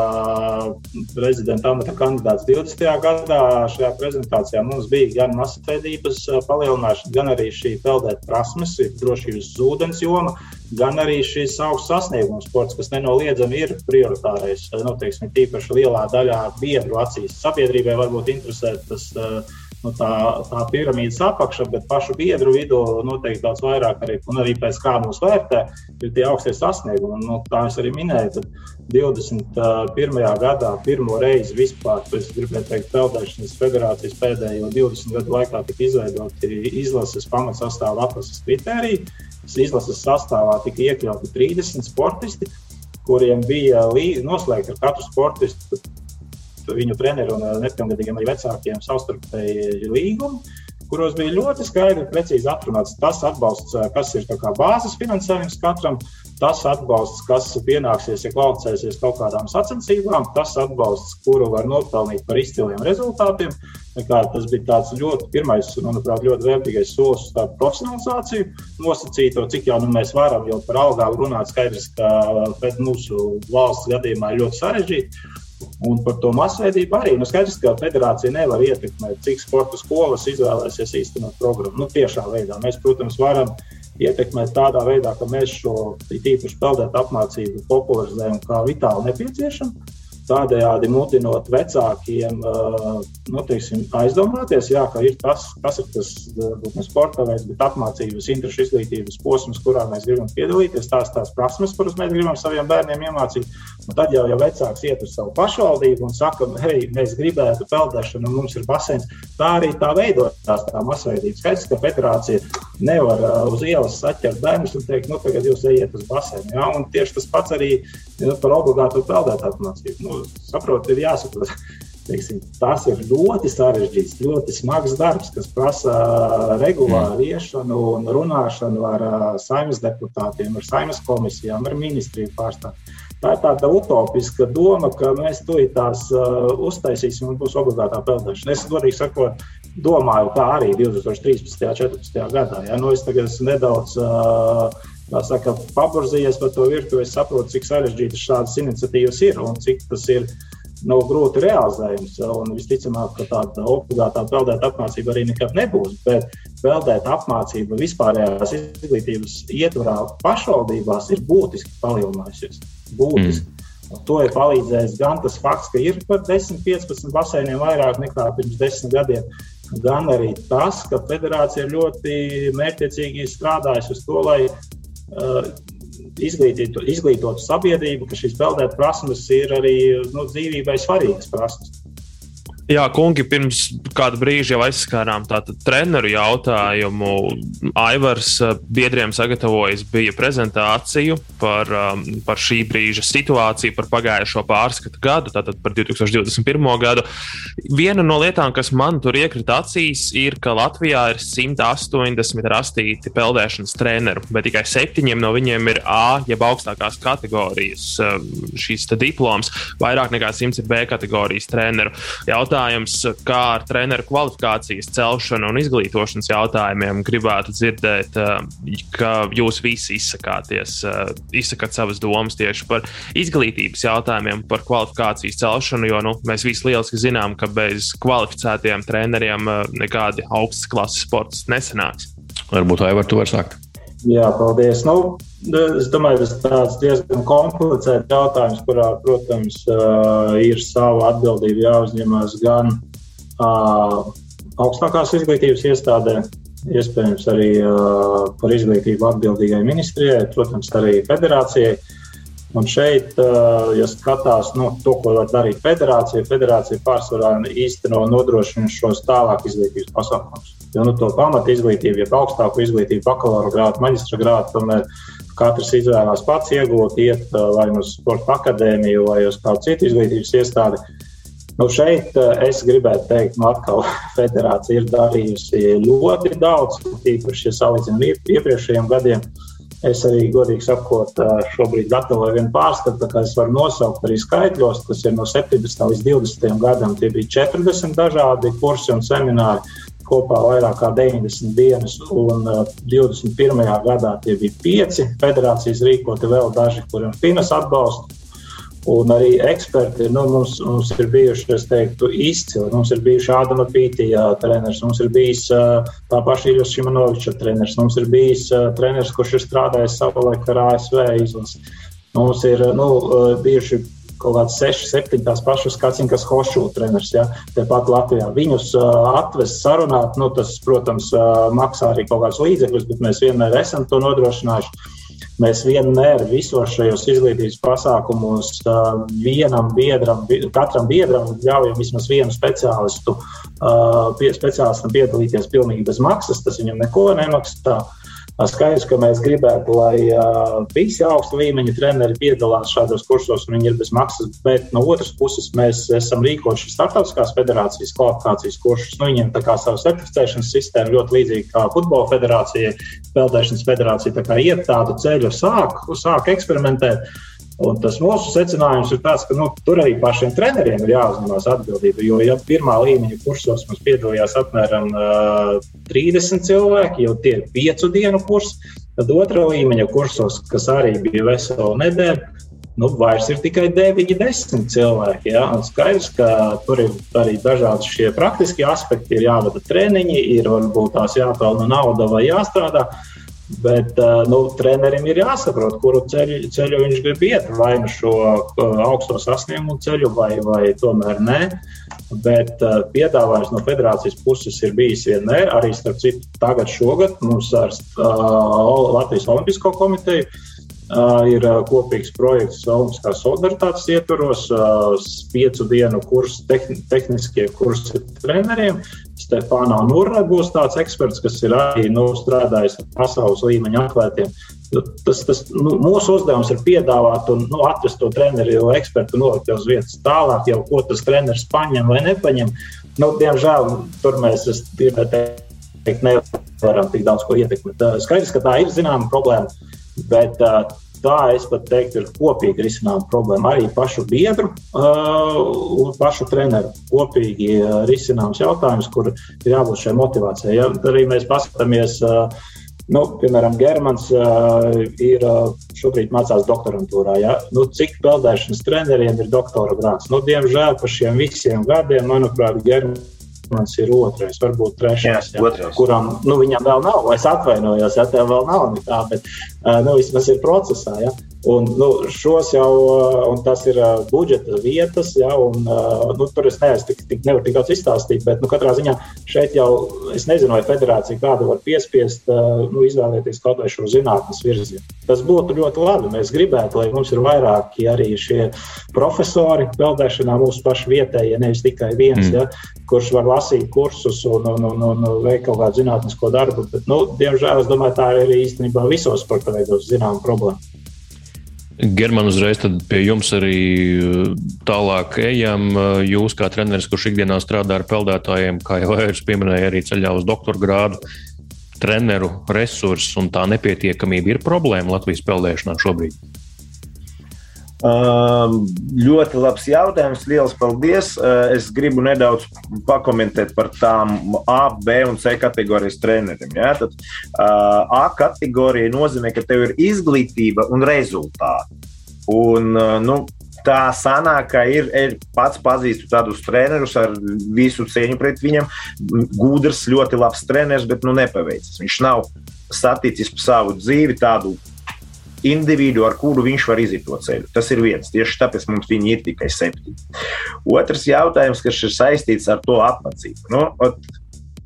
prezidenta amata kandidāts 20. gadā šajā prezentācijā mums bija gan masveidības palielināšana, gan arī šī peldēt prasmes, drošības ūdens joma gan arī šis augsts sasniegums sports, kas nenoliedzami ir prioritārais. Nu, teiksim, tīpaši lielā daļā biedru acīs sabiedrībai varbūt interesē tas uh, nu, tā, tā piramīdas apakša, bet pašu biedru vidū noteikti daudz vairāk arī, un arī pēc kā mūs vērtē, ir tie augstie sasniegumi. Un, nu, kā es arī minēju, tad 21. gadā pirmo reizi vispār, es gribēju teikt, Peldēšanas federācijas pēdējo 20 gadu laikā tika izveidoti izlases pamatsastāvā atlases kritēriji. Izlases sastāvā tika iekļauti 30 sportisti, kuriem bija noslēgta ar katru sportistu viņu treneru un eh, nepilngadīgiem arī vecākiem savstarpēji līgumi kuros bija ļoti skaidri un precīzi atrunāts tas atbalsts, eh, kas ir bāzes finansējums katram, tas atbalsts, kas pienāksies, ja kvalificēsies kaut kādām sacensībām, tas atbalsts, kuru var nopelnīt par izciliem rezultātiem. Tas bija tāds ļoti, pirmais, manuprāt, ļoti vērtīgais solis uz profesionalizāciju, nosacīt to, cik jau nu, mēs varam jau par algām runāt. Skaidrs, ka mūsu valsts gadījumā ir ļoti sarežģīti. Un par to masveidību arī. Nu, skaidrs, ka federācija nevar ietekmēt, cik sporta skolas izvēlēsies īstenot programmu. Nu, tiešā veidā mēs, protams, varam ietekmēt tādā veidā, ka mēs šo tīpaši peldētu apmācību popularizējam kā vitāli nepieciešamu. Tādējādi mutinot vecākiem nu, teiksim, aizdomāties, jā, ka ir tas, kas ir tas ne sporta veids, bet apmācības, interešu izglītības posms, kurā mēs gribam piedalīties, tās tās prasmes, kuras mēs gribam saviem bērniem iemācīt. Un tad jau, ja vecāks iet uz savu pašvaldību un saka, hei, mēs gribētu peldēšanu, un mums ir basēns, tā arī tā veidojās tā masveidība. Skaidrs, ka federācija nevar uz ielas saķert bērnus un teikt, nu, tagad jūs ejiet uz basēnu. Ja? Un tieši tas pats arī nu, par obligātu peldēt apmācību. Nu, saprot, ir jāsaprot. Teiksim, tas ir ļoti sarežģīts, ļoti smags darbs, kas prasa regulāru mm. iešanu un runāšanu ar saimnes deputātiem, ar saimnes komisijām, ar ministriju pārstāvjiem. Tā ir tāda utopiska doma, ka mēs to tās uh, uztaisīsim un būs obligātā peldēšana. Es godīgi sakot, domāju, tā arī 2013. un 2014. gadā. Ja? Nu, es tagad esmu nedaudz uh, saka, paburzījies par to virtuvi. Es saprotu, cik sarežģītas šādas iniciatīvas ir un cik tas ir nav grūti realizējams. Un visticamāk, ka tāda obligātā peldēta apmācība arī nekad nebūs. Bet peldēta apmācība vispārējās izglītības ietvarā pašvaldībās ir būtiski palielinājusies būtiski. Mm. To ir palīdzējis gan tas fakts, ka ir par 10, 15 baseiniem vairāk nekā pirms desmit gadiem, gan arī tas, ka federācija ir ļoti mērķiecīgi strādājusi uz to, lai uh, izglītot, izglītot sabiedrību, ka šīs peldēt prasmes ir arī nu, dzīvībai svarīgas prasmes. Jā, kungi, pirms kāda brīža jau aizskārām treneru jautājumu. Aivars eh, biedriem sagatavojis bija prezentāciju par, um, par šī brīža situāciju, par pagājušo pārskatu gadu, tātad par 2021. gadu. Viena no lietām, kas man tur iekrita acīs, ir, ka Latvijā ir 180 rastīti peldēšanas treneru, bet tikai septiņiem no viņiem ir A, jeb augstākās kategorijas um, šīs diploms, vairāk nekā 100 ir B kategorijas treneru. Jautā jautājums, kā ar treneru kvalifikācijas celšanu un izglītošanas jautājumiem gribētu dzirdēt, eh, ka jūs visi izsakāties, eh, izsakat savas domas tieši par izglītības jautājumiem, par kvalifikācijas celšanu, jo nu, mēs visi lieliski zinām, ka bez kvalificētiem treneriem eh, nekādi augstas klases sports nesanāks. Varbūt Aivar, tu vari sākt. Jā, paldies. Nu, es domāju, tas ir diezgan komplicēts jautājums, kurā, protams, ir sava atbildība jāuzņemas gan augstākās izglītības iestādē, iespējams, arī par izglītību atbildīgai ministrijai, protams, arī federācijai. Un šeit, ja skatās nu, to, ko var darīt federācija, federācija pārsvarā īstenībā nodrošina šos tālāk izglītības pasākumus. Jo nu, to pamatu izglītību, ja augstāku izglītību, bakalaura grādu, maģistra grādu, tomēr katrs izvēlās pats iegūt, iet vai nu uz sporta akadēmiju vai uz kādu citu izglītības iestādi. Nu šeit es gribētu teikt, ka nu, atkal federācija ir darījusi ļoti daudz, tīpaši, ja salīdzinām iepriekšējiem gadiem. Es arī, godīgi sakot, šobrīd gatavoju vienu pārskatu, kā es varu nosaukt arī skaitļos. Tas ir no 70 līdz 20 gadam. Tie bija 40 dažādi kursi un semināri kopā vairāk kā 90 dienas, un 21. Uh, gadā tie bija pieci federācijas rīkoti, vēl daži, kuriem finas atbalstu. Un arī eksperti nu, mums, mums ir bijuši, es teiktu, izcili. Mums ir bijuši Ādama Pītija treneris, mums ir bijis uh, tā paša Iļas Šimanoviča treneris, mums ir bijis uh, treneris, kurš ir strādājis savulaik ar ASV izlasi. Mums ir nu, bijuši kaut kādas 6, 7 tās pašas Kacinkas Hošu treneris. Ja, Tepat Latvijā viņus atvest, sarunāt, nu, tas, protams, maksā arī kaut kāds līdzekļus, bet mēs vienmēr esam to nodrošinājuši. Mēs vienmēr visos šajos izglītības pasākumos uh, vienam biedram, katram biedram ļaujam vismaz vienu speciālistu, uh, pie, speciālistam piedalīties pilnīgi bez maksas. Tas viņam neko nemaksā. Skaidrs, ka mēs gribētu, lai visi augsta līmeņa treneri piedalās šādos kursos, un viņi ir bez maksas. Bet no otras puses, mēs esam rīkojuši starptautiskās federācijas kvalifikācijas kursus. Nu, viņiem tā kā savu certificēšanas sistēmu ļoti līdzīga kā futbola federācijai, peldēšanas federācija. Tā kā iet tādu ceļu, sāk, sāk eksperimentēt. Un tas mūsu secinājums ir tāds, ka nu, tur arī pašiem treneriem ir jāuzņemas atbildība. Jo, ja pirmā līmeņa kursos mums piedalījās apmēram uh, 30 cilvēki, jau tie ir piecu dienu kursi, tad otrā līmeņa kursos, kas arī bija vesela nedēļa, nu, vairs ir tikai 9, 10 cilvēki. Ja? Un skaidrs, ka tur ir arī dažādi šie praktiskie aspekti. Ir jāvada treniņi, ir varbūt tās jāpelna nauda vai jāstrādā. Bet nu, trenerim ir jāsaprot, kuru ceļu, ceļu viņš grib iet. Vai nu šo augsto sasniegumu ceļu, vai, vai tomēr nē. Bet piedāvājums no federācijas puses ir bijis vienmēr. Arī starp citu, tagad šogad mums ar uh, Latvijas Olimpisko komiteju ir kopīgs projekts Olimpiskās solidaritātes ietvaros, piecu dienu kurs, tehni, tehniskie kursi treneriem. Stefāna Nūra būs tāds eksperts, kas ir arī nu, strādājis ar pasaules līmeņa atlētiem. Tas, tas, nu, mūsu uzdevums ir piedāvāt un nu, atrast to treneri vai ekspertu nolikt uz vietas tālāk, jau ko tas treneris paņem vai nepaņem. Nu, diemžēl tur mēs teikt, nevaram tik daudz ko ietekmēt. Skaidrs, ka tā ir zināma problēma, bet tā es pat teiktu, ir kopīgi risinām problēma. Arī pašu biedru uh, un pašu treneru kopīgi uh, risināms jautājums, kur ir jābūt šai motivācijai. Ja arī mēs paskatāmies, uh, nu, piemēram, Germans uh, ir uh, šobrīd mācās doktorantūrā. Ja? Nu, cik peldēšanas treneriem ir doktora grāds? Nu, diemžēl par šiem visiem gadiem, manuprāt, Germans Mans ir otrais, varbūt trešais, jā, jā, kuram nu, viņam vēl nav. Es atvainojos, ja tev vēl nav nekā, bet nu, vismaz ir procesā. Ja? Un, nu, šos jau, un tas ir budžeta vietas, ja, un nu, tur es neesmu tik, tik, nevaru tik daudz izstāstīt, bet nu, katrā ziņā šeit jau es nezinu, vai federācija kādu var piespiest nu, izvēlēties kaut vai šo zinātnes virzienu. Tas būtu ļoti labi. Mēs gribētu, lai mums ir vairāki arī šie profesori peldēšanā, mūsu paši vietējie, nevis tikai viens, mm. ja, kurš var lasīt kursus un, un, un, un, un veikt kaut kādu zinātnisko darbu. Bet, nu, diemžēl es domāju, tā ir īstenībā visos sporta veidos zināma problēma. Germán, uzreiz pie jums arī uh, tālāk ejam. Uh, jūs, kā treneris, kurš ikdienā strādā ar peldētājiem, kā jau es pieminēju, arī ceļā uz doktora grādu, treneru resursus un tā nepietiekamība ir problēma Latvijas peldēšanā šobrīd. Um, ļoti labs jautājums. Lielas paldies. Uh, es gribu nedaudz pakomentēt par tām A, B un C kategorijas treneriem. Ja? Tad, uh, A kategorija nozīmē, ka tev ir izglītība un rezultāti. Un, uh, nu, tā sanāk, ka ir, ir pats pazīstu tādus trenerus ar visu cieņu pret viņiem. Gudrs, ļoti labs treneris, bet nu nepaveicis. Viņš nav saticis savu dzīvi tādu individu, ar kuru viņš var iziet to ceļu. Tas ir viens. Tieši tāpēc mums viņi ir tikai septiņi. Otrs jautājums, kas ir saistīts ar to apmācību. Nu,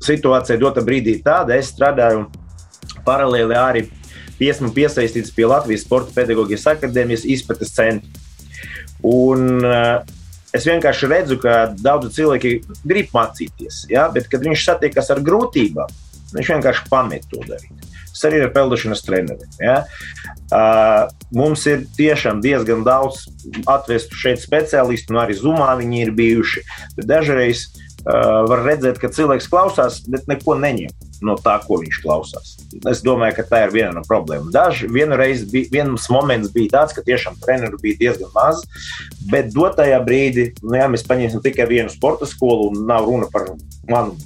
situācija dota brīdī tāda, es strādāju paralēli arī esmu piesaistīts pie Latvijas Sporta pedagoģijas akadēmijas izpētes centra. Un, uh, es vienkārši redzu, ka daudzi cilvēki grib mācīties, ja? bet kad viņš satiekas ar grūtībām, viņš vienkārši pamet to darīt. Arī ir peldēšanas treneris. Ja? Uh, mums ir tiešām diezgan daudz atvestu šeit speciālistu, un arī zumā viņi ir bijuši. Dažreiz uh, var redzēt, ka cilvēks klausās, bet neko neņem no tā, ko viņš klausās. Es domāju, ka tā ir viena no problēmām. Bija, viens moments bija tāds, ka tiešām treneru bija diezgan maz, bet dotajā brīdī, nu, jā, mēs paņemsim tikai vienu sporta skolu, un nav runa par manu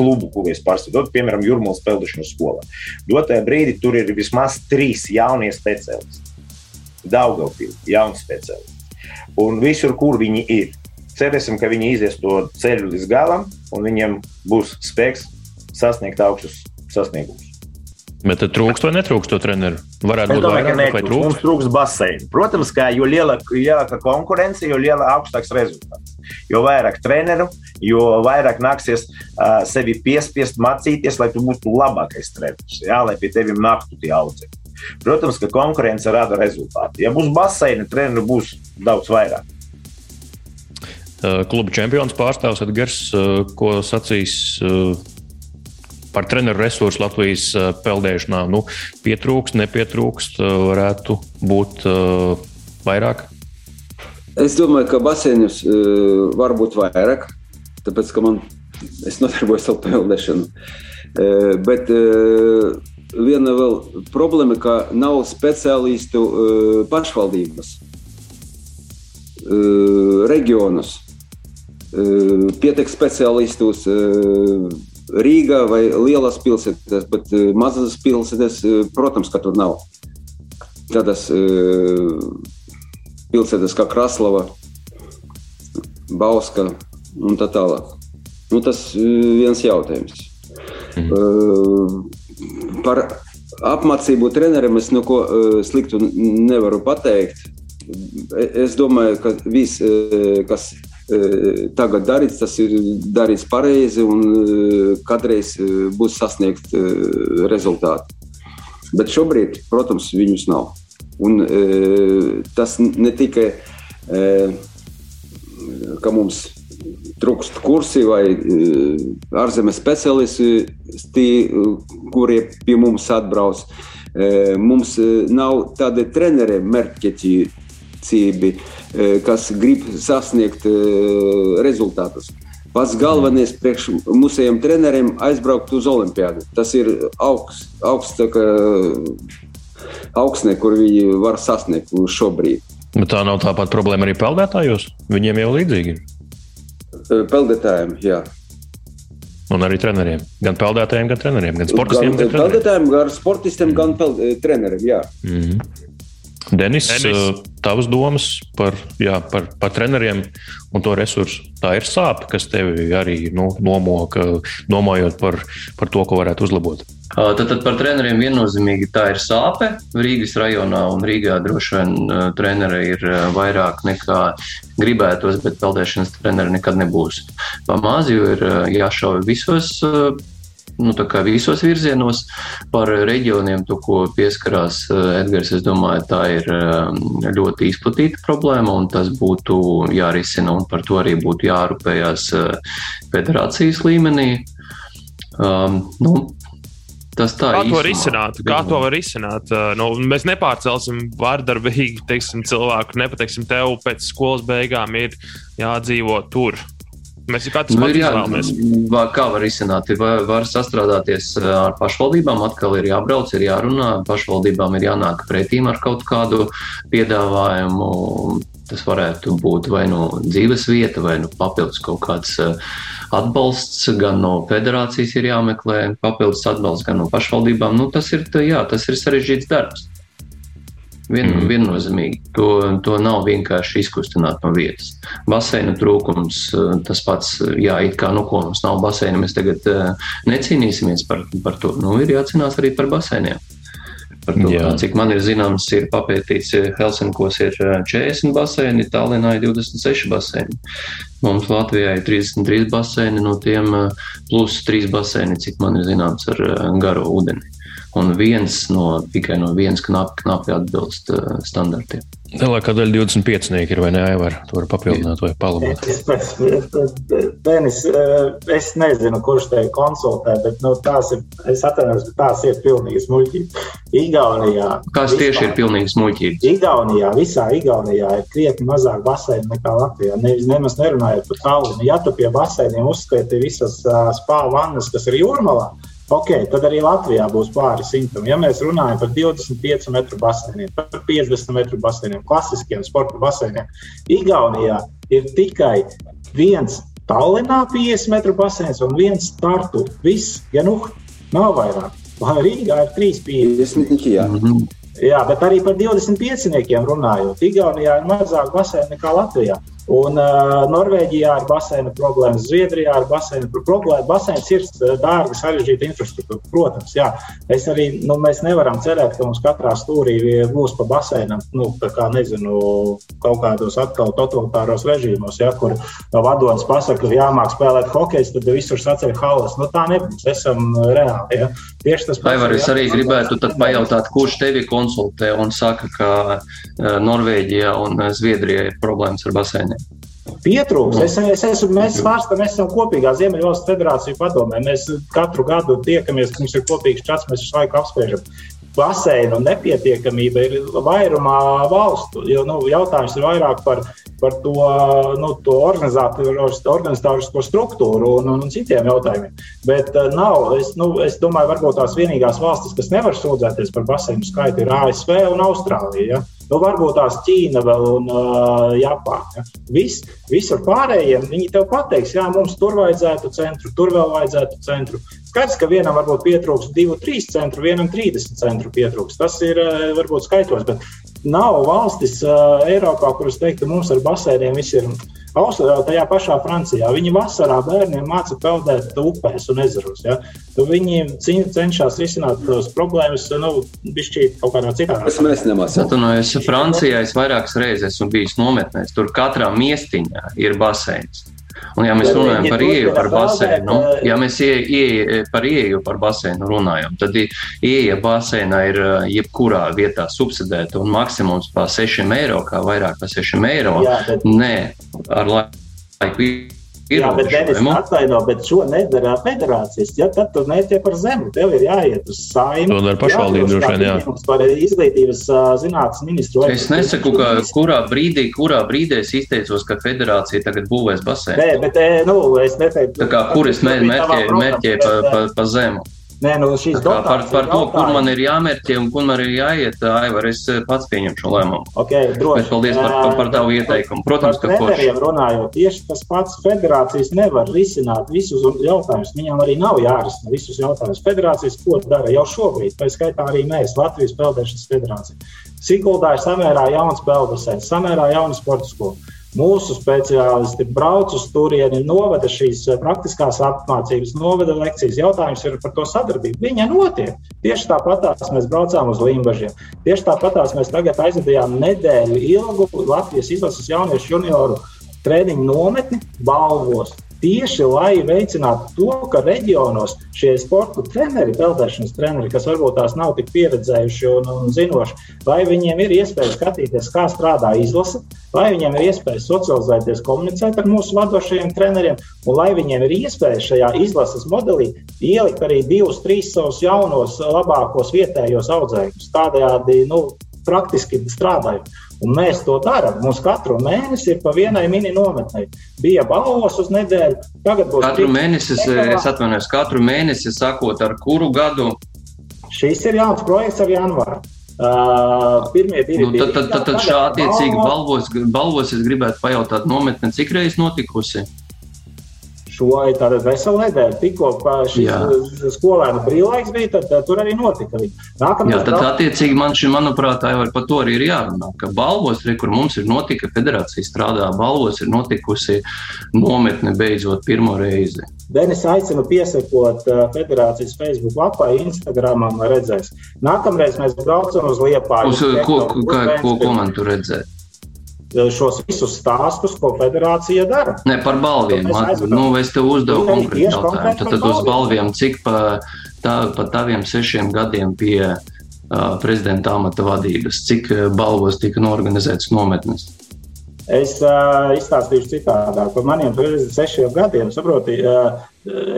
klubu, ko es pārstāvu, piemēram, Jurmālas peldēšanas skolā. Dotajā brīdī tur ir vismaz trīs jaunie speciālisti. Daudzpilsē, jauni speciālisti. Un visur, kur viņi ir, cerēsim, ka viņi izies to ceļu līdz galam, un viņiem būs spēks sasniegt augstus sasniegumus. Bet tad trūkst vai netrūkst to treneru? Varētu būt vairāk, vai trūkst? Mums trūkst baseinu. Protams, ka jo lielāka, lielāka konkurence, jo lielāka augstāks rezultāts. Jo vairāk treneru, jo vairāk nāksies uh, sevi piespiest mācīties, lai tu būtu labākais treneris, jā, lai pie tevis nāktu tie audzēkļi. Protams, ka konkurence rada rezultātu. Ja būs baseina, treneru būs daudz vairāk. Kluba čempions pārstāvs Edgars, ko sacīs par treneru resursu Latvijas eh, peldēšanā. Nu, pietrūkst, nepietrūkst, eh, varētu būt uh, vairāk. Es domāju, ka basēnus uh, var būt vairāk, tāpēc ka man es nodarbojos ar peldēšanu. Bet viena vēl problēma, ka nav speciālistu pašvaldības reģionus. Pietiek speciālistus Rīgā vai lielas pilsētas, bet eh, mazas pilsētas, eh, protams, ka tur nav. Tādas eh, pilsētas kā Kraslava, Bauska un tā tālāk. Nu, tas ir viens jautājums. Mhm. Par apmācību treneriem es neko sliktu nevaru pateikt. Es domāju, ka viss, kas tagad darīts, tas ir darīts pareizi un kādreiz būs sasniegt rezultāti. Bet šobrīd, protams, viņus nav. Un, tas ne tikai ka mums trūkst kursi vai ārzemes speciālisti, kuri pie mums atbrauc. Mums nav tādi treneri, mērķi, cībi, kas grib sasniegt rezultātus. Pats galvenais priekš mūsējiem treneriem aizbraukt uz Olimpiādu. Tas ir augsts, augsts augstne, kur viņi var sasniegt šobrīd. Bet tā nav tāpat problēma arī peldētājos. Viņiem jau līdzīgi ir. Peldētājiem, jā. Un arī treneriem. Gan peldētājiem, gan treneriem. Gan sportistiem, gan, gan peldētājiem, gan sportistiem, mm. gan treneriem. Jā. Mm -hmm. Denis, Denis. Tavas domas par, jā, par, par treneriem un to resursu. Tā ir sāpe, kas tevi arī nu, nomoka, domājot par, par to, ko varētu uzlabot. Tad, tad par treneriem viennozīmīgi tā ir sāpe. Rīgas rajonā un Rīgā droši vien treneri ir vairāk nekā gribētos, bet peldēšanas treneri nekad nebūs. Pa mazu ir jāšauj visos nu, visos virzienos. Par reģioniem, to, ko pieskarās eh, Edgars, es domāju, tā ir eh, ļoti izplatīta problēma, un tas būtu jārisina, un par to arī būtu jārūpējas eh, federācijas līmenī. Um, nu, Tas tā Kā to risināt? Kā to var risināt? Nu, mēs nepārcelsim vārdarbīgi cilvēku, nepateiksim, tev pēc skolas beigām ir jādzīvot tur. Mēs jau katrs nu, izvēlamies. Kā var izsināt? Var, var sastrādāties eh, ar pašvaldībām, atkal ir jābrauc, ir jārunā. Pašvaldībām ir jānāk pretīm ar kaut kādu piedāvājumu. Tas varētu būt vai nu dzīves vieta, vai nu papildus kaut kāds eh, atbalsts. Gan no federācijas ir jāmeklē papildus atbalsts, gan no pašvaldībām. Nu, tas, ir, jā, tas ir sarežģīts darbs. Vien, mm. Viennozīmīgi. To, to nav vienkārši izkustināt no vietas. Baseina trūkums, eh, tas pats, jā, it kā nu, ko mums nav baseina, mēs tagad uh, necīnīsimies par, par to. Nu, ir jācīnās arī par baseiniem. Par to, jā. cik man ir zināms, ir papētīts, eh, Helsinkos ir 40 baseini, Tallinā ir 26 baseini. Mums Latvijā ir 33 baseini, no tiem plus 3 baseini, cik man ir zināms, ar garo ūdeni un viens no tikai no vienas knapi, knapi atbilst uh, standartiem. Lielākā daļa 25 ir vai ne? Var, to var papildināt vai palabot. Denis, eh, es nezinu, kurš te konsultē, bet nu, tās ir, es atvainojos, bet tās ir pilnīgi smuļķības. Igaunijā. Kas tieši ir pilnīgi smuļķības? Igaunijā, visā Igaunijā ir krietni mazāk baseinu nekā Latvijā. Ne, nemaz nerunājot par Tallinu. Ja tu pie baseiniem uzskaiti visas uh, spā vannas, kas ir jūrmalā, Ok, tad arī Latvijā būs pāri simtam. Ja mēs runājam par 25 metru baseiniem, par 50 metru baseiniem, klasiskiem sporta baseiniem, Igaunijā ir tikai viens Tallinā 50 metru baseins un viens startu. Viss, ja nu nav vairāk. Rīgā ir 3,50 m. Jā, bet arī par 25 runājot. Igaunijā ir mazāk baseinu nekā Latvijā. Un uh, Norvēģijā ir baseina problēmas, Zviedrijā ir baseina problēma. Baseins ir dārga, sarežģīta infrastruktūra. Protams, jā. Es arī, nu, mēs nevaram cerēt, ka mums katrā stūrī būs pa baseinam, nu, kā nezinu, kaut kādos atkal totalitāros režīmos, ja, kur vadonis pasaka, ka jāmāk spēlēt hokeju, tad visur saceļ halas. Nu, tā nebūs. Esam reāli. Ja. Tieši tas pats. Aivar, es arī gribētu pajautāt, kurš tevi konsultē un saka, ka Norvēģijā un Zviedrijā ir problēmas ar baseiniem. Pietrūks. Es, es esmu, mēs mēs esam kopīgā Ziemeļvalsts federāciju padomē. Mēs katru gadu tiekamies, mums ir kopīgs čats, mēs visu laiku apspriežam. Baseinu nepietiekamība ir vairumā valstu. Jo, nu, jautājums ir vairāk par, par to, nu, to organizatorisko struktūru un, un, un citiem jautājumiem. Bet uh, nav, es, nu, es domāju, varbūt tās vienīgās valstis, kas nevar sūdzēties par baseinu skaitu, ir ASV un Austrālija. Ja? Nu, varbūt tās Ķīna vēl un uh, Japāna. Ja? Vis, visur pārējiem viņi tev pateiks, jā, mums tur vajadzētu centru, tur vēl vajadzētu centru. Skaidrs, ka vienam varbūt pietrūks divu, trīs centru, vienam 30 centru pietrūks. Tas ir varbūt skaitos, bet nav valstis uh, Eiropā, kuras teikt, ka mums ar basēniem viss ir Austrālijā, tajā pašā Francijā. Viņi vasarā bērniem māca peldēt upēs un ezeros. Ja? Tu viņi cenšas risināt tos problēmas, nu, bišķīt kaut kādā citā. Tas mēs nemācām. Atvainojos, Francijā es vairākas reizes esmu bijis nometnēs. Tur katrā miestiņā ir baseins. Un, ja mēs runājam par ieeju par baseinu, ja mēs ie, ie, par ieeju par baseinu runājam, tad ieeja baseinā ir jebkurā vietā subsidēta un maksimums par 6 eiro, kā vairāk par 6 eiro. Jā, bet... Nē, ar laiku Jā, bet Denis atvaino, bet šo nedara federācijas. Ja, tad tu netiek par zemu. Tev ir jāiet uz saimnu. To dara pašvaldība droši vien, jā. Par izglītības zinātnes ministru. Es nesaku, ka kurā brīdī, kurā brīdī es izteicos, ka federācija tagad būvēs basēnu. Nē, bet, nu, es neteiktu. Tā kā, kur es mērķēju pa, pa, pa zemu? Nē, nu par, par to, kur man ir jāmērķē un kur man ir jāiet, Aivar, es eh, pats pieņemšu šo lēmumu. Okay, droši. Bet paldies par, par, par tavu ieteikumu. Protams, ka forši. runājot, tieši tas pats federācijas nevar risināt visus jautājumus. Viņām arī nav jārisina visus jautājumus. Federācijas ko dara jau šobrīd, tā skaitā arī mēs, Latvijas Peldēšanas federācija. Siguldā ir samērā jauns peldbaseins, samērā jauna sporta skola. Mūsu speciālisti brauc uz turieni, novada šīs eh, praktiskās apmācības, novada lekcijas. Jautājums ir par to sadarbību. Viņa notiek. Tieši tāpatās mēs braucām uz Limbaģiem. Tieši tāpatās mēs tagad aizvadījām nedēļu ilgu Latvijas izlases jauniešu junioru treniņu nometni Balvos tieši lai veicinātu to, ka reģionos šie sporta treneri, peldēšanas treneri, kas varbūt tās nav tik pieredzējuši un, un zinoši, lai viņiem ir iespēja skatīties, kā strādā izlase, lai viņiem ir iespēja socializēties, komunicēt ar mūsu vadošajiem treneriem, un lai viņiem ir iespēja šajā izlases modelī ielikt arī divus, trīs savus jaunos, labākos vietējos audzēkņus. Tādējādi nu, praktiski strādājot. Un mēs to darām. Mums katru mēnesi ir pa vienai mini nometnei. Bija balvos uz nedēļu, tagad būs. Katru mēnesi, es atvainojos, katru mēnesi sakot, ar kuru gadu? Šis ir jauns projekts ar janvāru. Uh, pirmie divi nu, tad, tad, tad, tad šā attiecīgi balvos, balvos es gribētu pajautāt nometne, cik reizes notikusi? Šo veselu nedēļu. Tikko šis skolēnu brīvlaiks bija, tad, tad tur arī notika. Nākamais Jā, tad brauc... attiecīgi man šī, manuprāt, jau par to arī ir jārunā, ka balvos, re, kur mums ir notika, federācija strādā, balvos ir notikusi nometne beidzot pirmo reizi. Denis aicina piesakot federācijas Facebook lapai, Instagramam, redzēs. Nākamreiz mēs braucam uz Liepāju. Uz, ko, ko, ko, ko man tur redzēt? Šos visus stāstus, ko federācija dara. Ne par balviem. Man, nu, es tev uzdevu konkrēti jautājumu. Tad, tad uz balviem, cik pa, tā, pa taviem sešiem gadiem pie uh, prezidenta amata vadības, cik balvos tika norganizētas nometnes? Es uh, izstāstīšu citādāk. Par maniem sešiem gadiem, saproti, uh,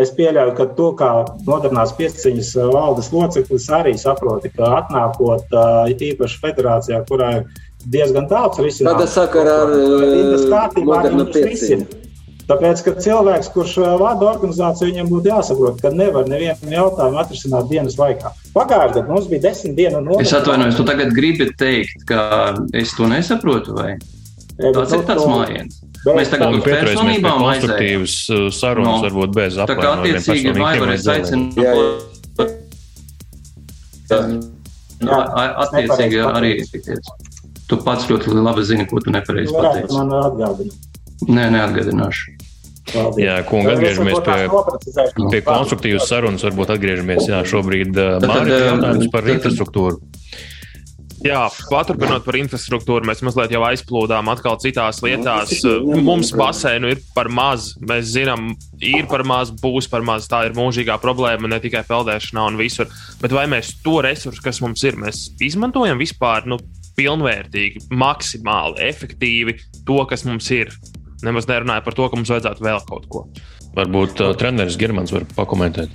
es pieļauju, ka to, kā modernās pieciņas valdes loceklis, arī saproti, ka atnākot uh, īpaši federācijā, kurā ir diezgan daudz risinājumu. Kāda sakara ar uh, modernu pieciņu? Tāpēc, ka cilvēks, kurš uh, vada organizāciju, viņam būtu jāsaprot, ka nevar nevienu jautājumu atrisināt dienas laikā. Pagājušajā gadā mums bija desmit dienu no. Es atvainojos, tu tagad gribi teikt, ka es to nesaprotu, vai tas ir tāds mājiens? Mēs tagad tam personībām konstruktīvas uh, sarunas, no. varbūt bez apmaiņas. Tā kā attiecīgi Vaivaris aicina. Attiecīgi arī tikties. Tu pats ļoti labi zini, ko tu nepareizi pateici. Man atgādina. Nē, neatgādināšu. Paldies. Jā, kungi, atgriežamies pie, pie konstruktīvas sarunas. Varbūt atgriežamies jā, šobrīd Mārķis jautājums par infrastruktūru. Jā, paturpinot par infrastruktūru, mēs mazliet jau aizplūdām atkal citās lietās. Mums basēnu ir par maz. Mēs zinām, ir par maz, būs par maz. Tā ir mūžīgā problēma ne tikai peldēšanā un visur. Bet vai mēs to resursu, kas mums ir, mēs izmantojam vispār? Nu, pilnvērtīgi, maksimāli efektīvi to, kas mums ir. Nemaz nerunāju par to, ka mums vajadzētu vēl kaut ko. Varbūt uh, treneris Germans var pakomentēt.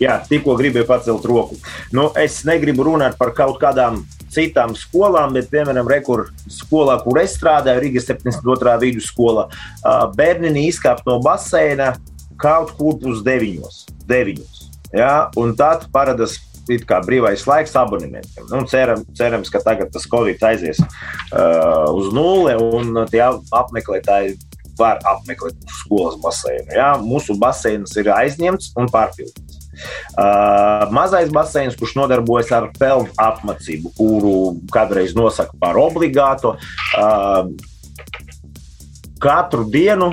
Jā, tikko gribēju pacelt roku. Nu, es negribu runāt par kaut kādām citām skolām, bet, piemēram, rekur skolā, kur es strādāju, Rīgas 72. vidusskola, uh, bērni izkāpa no baseina kaut kur pus deviņos. deviņos ja? Un tad parādās it kā brīvais laiks abonementiem. Nu, ceram, cerams, ka tagad tas Covid aizies uh, uz nulli un tie apmeklētāji var apmeklēt skolas baseinu. Ja? Mūsu baseins ir aizņemts un pārpildīts. Uh, mazais baseins, kurš nodarbojas ar pelnu apmācību, kuru kādreiz nosaka par obligātu, uh, katru dienu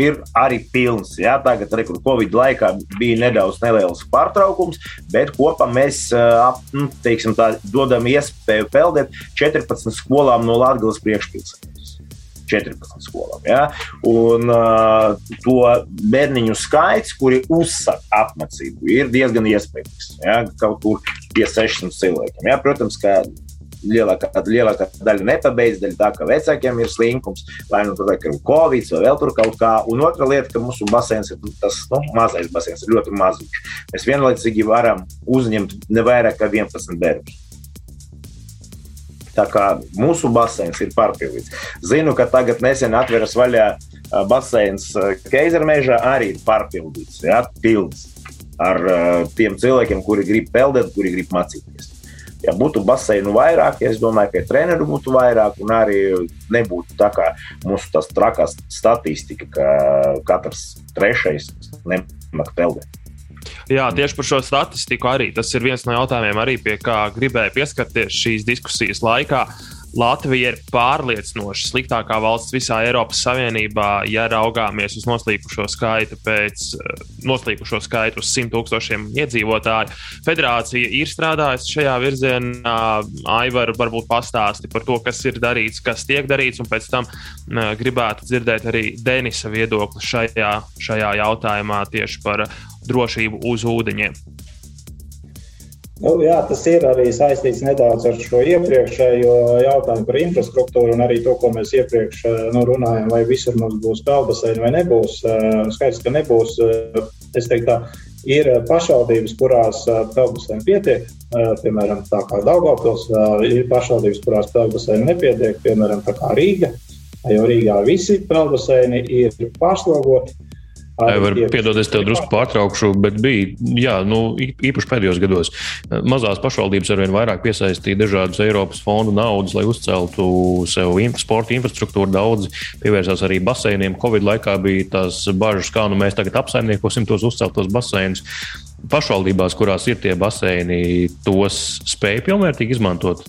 ir arī pilns. Jā, tagad, arī Covid laikā, bija nedaudz neliels pārtraukums, bet kopā mēs nu, teiksim, tā, dodam iespēju peldēt 14 skolām no Latvijas priekšpilsētas. 14 skolām. Ja? Un uh, to bērniņu skaits, kuri uzsaka apmācību, ir diezgan iespējams. Ja? Kaut kur pie 600 cilvēkiem. Ja? Protams, ka lielākā, lielākā daļa nepabeidz, daļa tā, ka vecākiem ir slinkums, vai nu tur ir covid vai vēl tur kaut kā. Un otra lieta, ka mūsu basēns ir tas nu, mazais basēns, ļoti maziņš. Mēs vienlaicīgi varam uzņemt ne vairāk kā 11 bērnus. Tā kā mūsu basēns ir pārpildīts. Zinu, ka tagad nesen atveras vaļā basēns Keizermežā arī ir pārpildīts. Ja, pilns ar tiem cilvēkiem, kuri grib peldēt, kuri grib mācīties ja būtu baseinu vairāk, ja es domāju, ka treneru būtu vairāk, un arī nebūtu tā kā mūsu tās trakās statistika, ka katrs trešais nemāk peldēt. Jā, tieši par šo statistiku arī tas ir viens no jautājumiem, arī pie kā gribēju pieskarties šīs diskusijas laikā. Latvija ir pārliecinoši sliktākā valsts visā Eiropas Savienībā, ja raugāmies uz noslīkušo skaitu pēc eh, noslīkušo skaitu uz 100 tūkstošiem iedzīvotāju. Federācija ir strādājusi šajā virzienā. Aivar varbūt pastāsti par to, kas ir darīts, kas tiek darīts, un pēc tam uh, gribētu dzirdēt arī Denisa viedokli šajā, šajā jautājumā tieši par drošību uz ūdeņiem. Nu, jā, tas ir arī saistīts nedaudz ar šo iepriekšējo jautājumu par infrastruktūru un arī to, ko mēs iepriekš nu, runājam, vai visur mums būs peldbaseini vai nebūs. Skaidrs, ka nebūs. Es teiktu, tā, ir pašvaldības, kurās peldbaseini pietiek, piemēram, tā kā Daugavpils, ir pašvaldības, kurās peldbaseini nepietiek, piemēram, tā kā Rīga, jo Rīgā visi peldbaseini ir pārslogoti. Piedod, es tev drusku pārtraukšu, bet bija, jā, nu, īpaši pēdējos gados, mazās pašvaldības arvien vairāk piesaistīja dažādus Eiropas fondu naudas, lai uzceltu sev sporta infrastruktūru. Daudz pievērsās arī baseiniem. Covid laikā bija tās bažas, kā nu mēs tagad apsaimniekosim tos uzceltos baseinus. Pašvaldībās, kurās ir tie baseini, tos spēja pilnvērtīgi izmantot.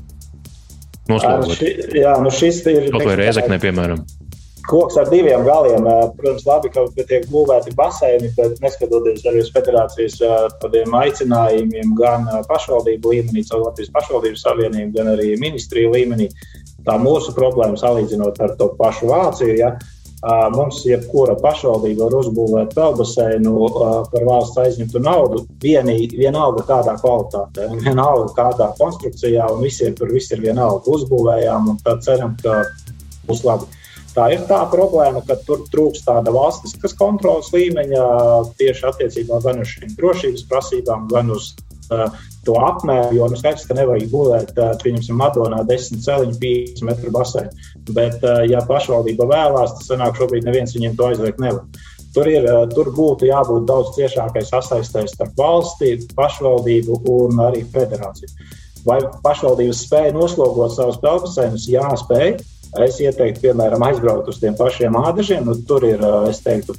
Noslēdzot. Jā, nu šis ir. Kaut vai Rēzeknē, piemēram koks ar diviem galiem. Protams, labi, ka tiek būvēti baseini, bet neskatoties arī uz federācijas tādiem aicinājumiem, gan pašvaldību līmenī, caur Latvijas pašvaldības savienību, gan arī ministriju līmenī, tā mūsu problēma salīdzinot ar to pašu Vāciju. Ja, Mums, jebkura pašvaldība var uzbūvēt peldbaseinu par valsts aizņemtu naudu, vienīgi, vienalga kādā kvalitātē, vienalga kādā konstrukcijā, un visiem tur viss ir vienalga. Uzbūvējām, un tad ceram, ka būs labi. Tā ir tā problēma, ka tur trūkst tāda valstiskas kontrolas līmeņa tieši attiecībā gan uz šīm drošības prasībām, gan uz uh, to apmēru. Jo nu, skaidrs, ka nevajag būvēt, uh, pieņemsim, Madonā 10 celiņu, 5 metru basēnu. Bet, uh, ja pašvaldība vēlās, tad sanāk, šobrīd neviens viņiem to aizliegt nevar. Tur, ir, uh, tur būtu jābūt daudz ciešākai sasaistēs starp valsti, pašvaldību un arī federāciju. Vai pašvaldības spēja noslogot savus pelnus? Jā, spēja. Es ieteiktu, piemēram, aizbraukt uz tiem pašiem ādažiem. Nu, tur ir, es teiktu,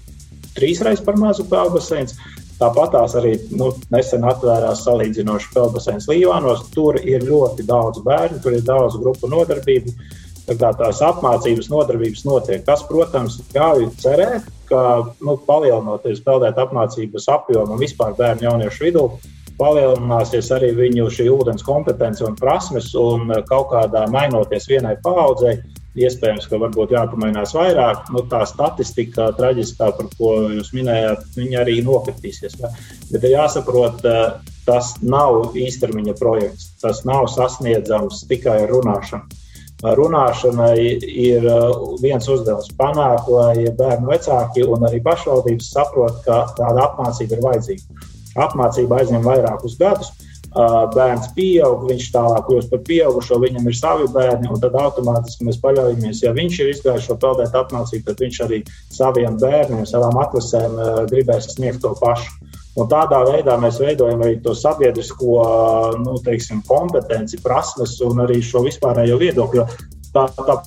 trīsreiz par mazu peldbaseins. Tāpat tās arī nu, nesen atvērās salīdzinoši peldbaseins Līvānos. Tur ir ļoti daudz bērnu, tur ir daudz grupu nodarbību. Tā tās apmācības nodarbības notiek. Tas, protams, ļauj cerēt, ka nu, palielinoties peldēt apmācības apjomu un vispār bērnu jauniešu vidū, palielināsies arī viņu šī ūdens kompetence un prasmes, un kaut kādā mainoties vienai paudzei, iespējams, ka varbūt jāpamainās vairāk. Nu, tā statistika, traģiskā, par ko jūs minējāt, viņa arī nokritīsies. Ja? Bet ir jāsaprot, eh, tas nav īstermiņa projekts. Tas nav sasniedzams tikai ar runāšanu. Runāšanai ir eh, viens uzdevums panākt, lai bērnu vecāki un arī pašvaldības saprot, ka tāda apmācība ir vajadzīga. Apmācība aizņem vairākus gadus, bērns pieaug, viņš tālāk kļūst par pieaugušo, viņam ir savi bērni, un tad automātiski mēs paļaujamies, ja viņš ir izgājis šo peldēt apmācību, tad viņš arī saviem bērniem, savām atlasēm gribēs sniegt to pašu. Un tādā veidā mēs veidojam arī to sabiedrisko nu, teiksim, kompetenci, prasmes un arī šo vispārējo viedokli. Tā, tā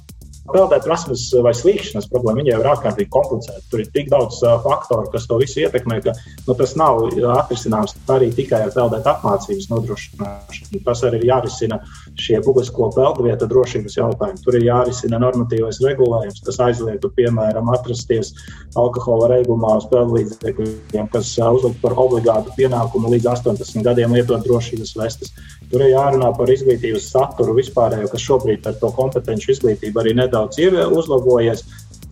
peldēt prasmes vai slīkšanas problēma, jau ir ārkārtīgi komplicēta. Tur ir tik daudz uh, faktoru, kas to visu ietekmē, ka nu, tas nav atrisināms arī tikai ar peldēt apmācības nodrošināšanu. Tas arī ir jārisina šie publisko peldvietu drošības jautājumi. Tur ir jārisina normatīvais regulējums, kas aizliegtu, piemēram, atrasties alkohola reibumā uz peldlīdzekļiem, kas uzlikt par obligātu pienākumu līdz 18 gadiem lietot drošības vestes. Tur ir jārunā par izglītības saturu vispārējo, kas šobrīd ar to kompetenci izglītību arī nedaudz uzlabojies.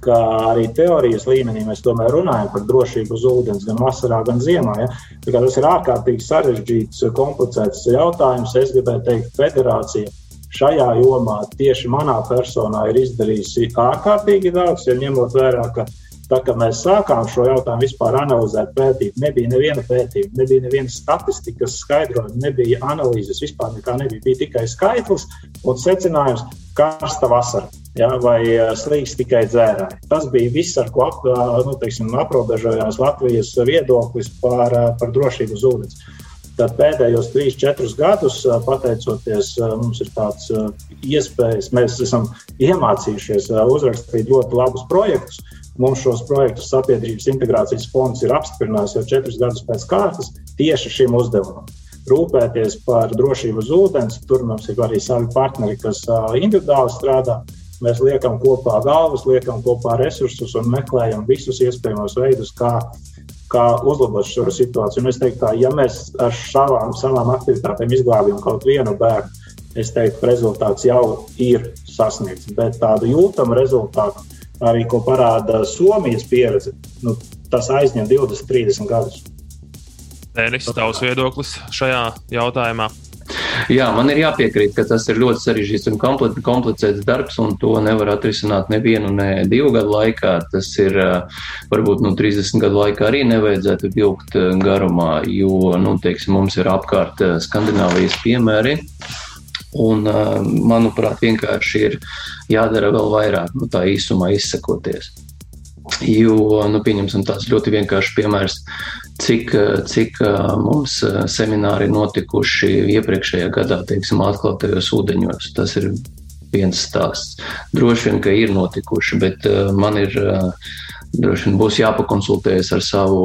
Arī teorijas līmenī mēs tomēr runājam par drošību uz ūdens, gan vasarā, gan ziemā. Ja? Tas ir ārkārtīgi sarežģīts, komplicēts jautājums. Es gribēju teikt, federācija šajā jomā tieši manā personā ir izdarījusi ārkārtīgi daudz, ja ņemot vērā, ka Tā kā mēs sākām šo jautājumu vispār analizēt, pētīt, nebija neviena pētījuma, nebija neviena statistikas skaidrojuma, nebija analīzes, vispār nekā nebija. Bija tikai skaitlis un secinājums, karsta vasara ja, vai slīgs tikai dzērāji. Tas bija viss, ar ko ap, nu, teiksim, aprobežojās Latvijas viedoklis par, par drošību uz ūdens. Tad pēdējos 3-4 gadus, pateicoties mums, ir tāds iespējas, mēs esam iemācījušies uzrakstīt ļoti labus projektus. Mums šos projektus sabiedrības integrācijas fonds ir apstiprinājis jau četrus gadus pēc kārtas tieši šim uzdevumam. Rūpēties par drošību uz ūdens, tur mums ir arī savi partneri, kas individuāli strādā. Mēs liekam kopā galvas, liekam kopā resursus un meklējam visus iespējamos veidus, kā, kā uzlabot šo situāciju. Un es teiktu, tā, ja mēs ar savām, savām aktivitātēm izglābjam kaut vienu bērnu, es teiktu, rezultāts jau ir sasniegts. Bet tādu jūtamu rezultātu, arī ko parāda Somijas pieredze, nu, tas aizņem 20, 30 gadus. Denis, tavs viedoklis šajā jautājumā? Jā, man ir jāpiekrīt, ka tas ir ļoti sarežģīts un komplicēts darbs, un to nevar atrisināt nevienu, ne divu gadu laikā. Tas ir varbūt nu, 30 gadu laikā arī nevajadzētu vilkt garumā, jo, nu, teiksim, mums ir apkārt Skandināvijas piemēri Un, manuprāt, vienkārši ir jādara vēl vairāk, nu, tā īsumā izsakoties. Jo, nu, pieņemsim tāds ļoti vienkāršs piemērs, cik, cik mums semināri notikuši iepriekšējā gadā, teiksim, atklātajos ūdeņos. Tas ir viens stāsts. Droši vien, ka ir notikuši, bet man ir droši vien būs jāpakonsultējas ar savu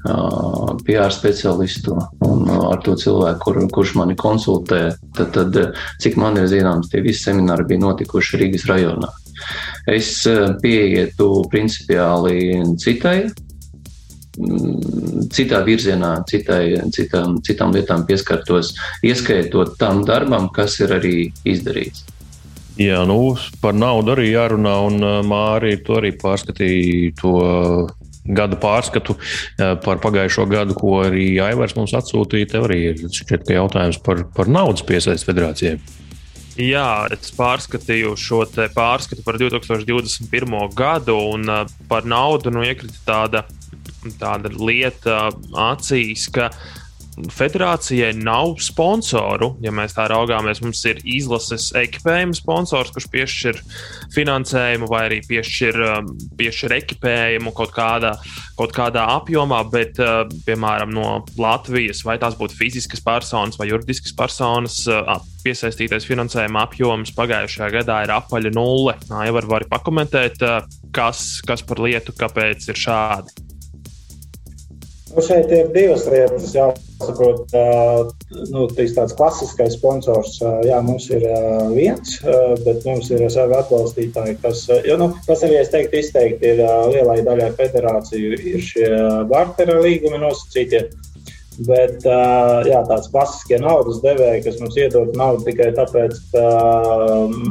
PR speciālistu un ar to cilvēku, kur, kurš mani konsultē, tad, tad cik man ir zināms, tie visi semināri bija notikuši Rīgas rajonā. Es pieietu principiāli citai, citā virzienā, citai, citām, citām lietām pieskartos, ieskaitot tam darbam, kas ir arī izdarīts. Jā, nu, par naudu arī jārunā, un Mārija to arī pārskatīja to gada pārskatu eh, par pagājušo gadu, ko arī Aivars mums atsūtīja. Tev arī ir šķiet, jautājums par, par naudas piesaisti federācijai. Jā, es pārskatīju šo pārskatu par 2021. gadu, un eh, par naudu nu, iekrita tāda, tāda lieta acīs, ka uh, federācijai nav sponsoru. Ja mēs tā raugāmies, mums ir izlases ekipējuma sponsors, kurš piešķir finansējumu vai arī piešķir, um, piešķir ekipējumu kaut kādā, kaut kādā apjomā, bet, uh, piemēram, no Latvijas, vai tās būtu fiziskas personas vai juridiskas personas, uh, piesaistītais finansējuma apjoms pagājušajā gadā ir apaļa nulle. Ja var, var pakomentēt, uh, kas, kas par lietu, kāpēc ir šādi. Nu, šeit ir divas lietas. Jāsaprot, nu, tāds klasiskais sponsors. Jā, mums ir viens, bet mums ir savi atbalstītāji, kas, jo, nu, kas arī, es teiktu, izteikti ir lielai daļai federāciju, ir šie bartera līgumi nosacītie. Bet jā, tāds klasiskie naudas devēji, kas mums iedod naudu tikai tāpēc, ka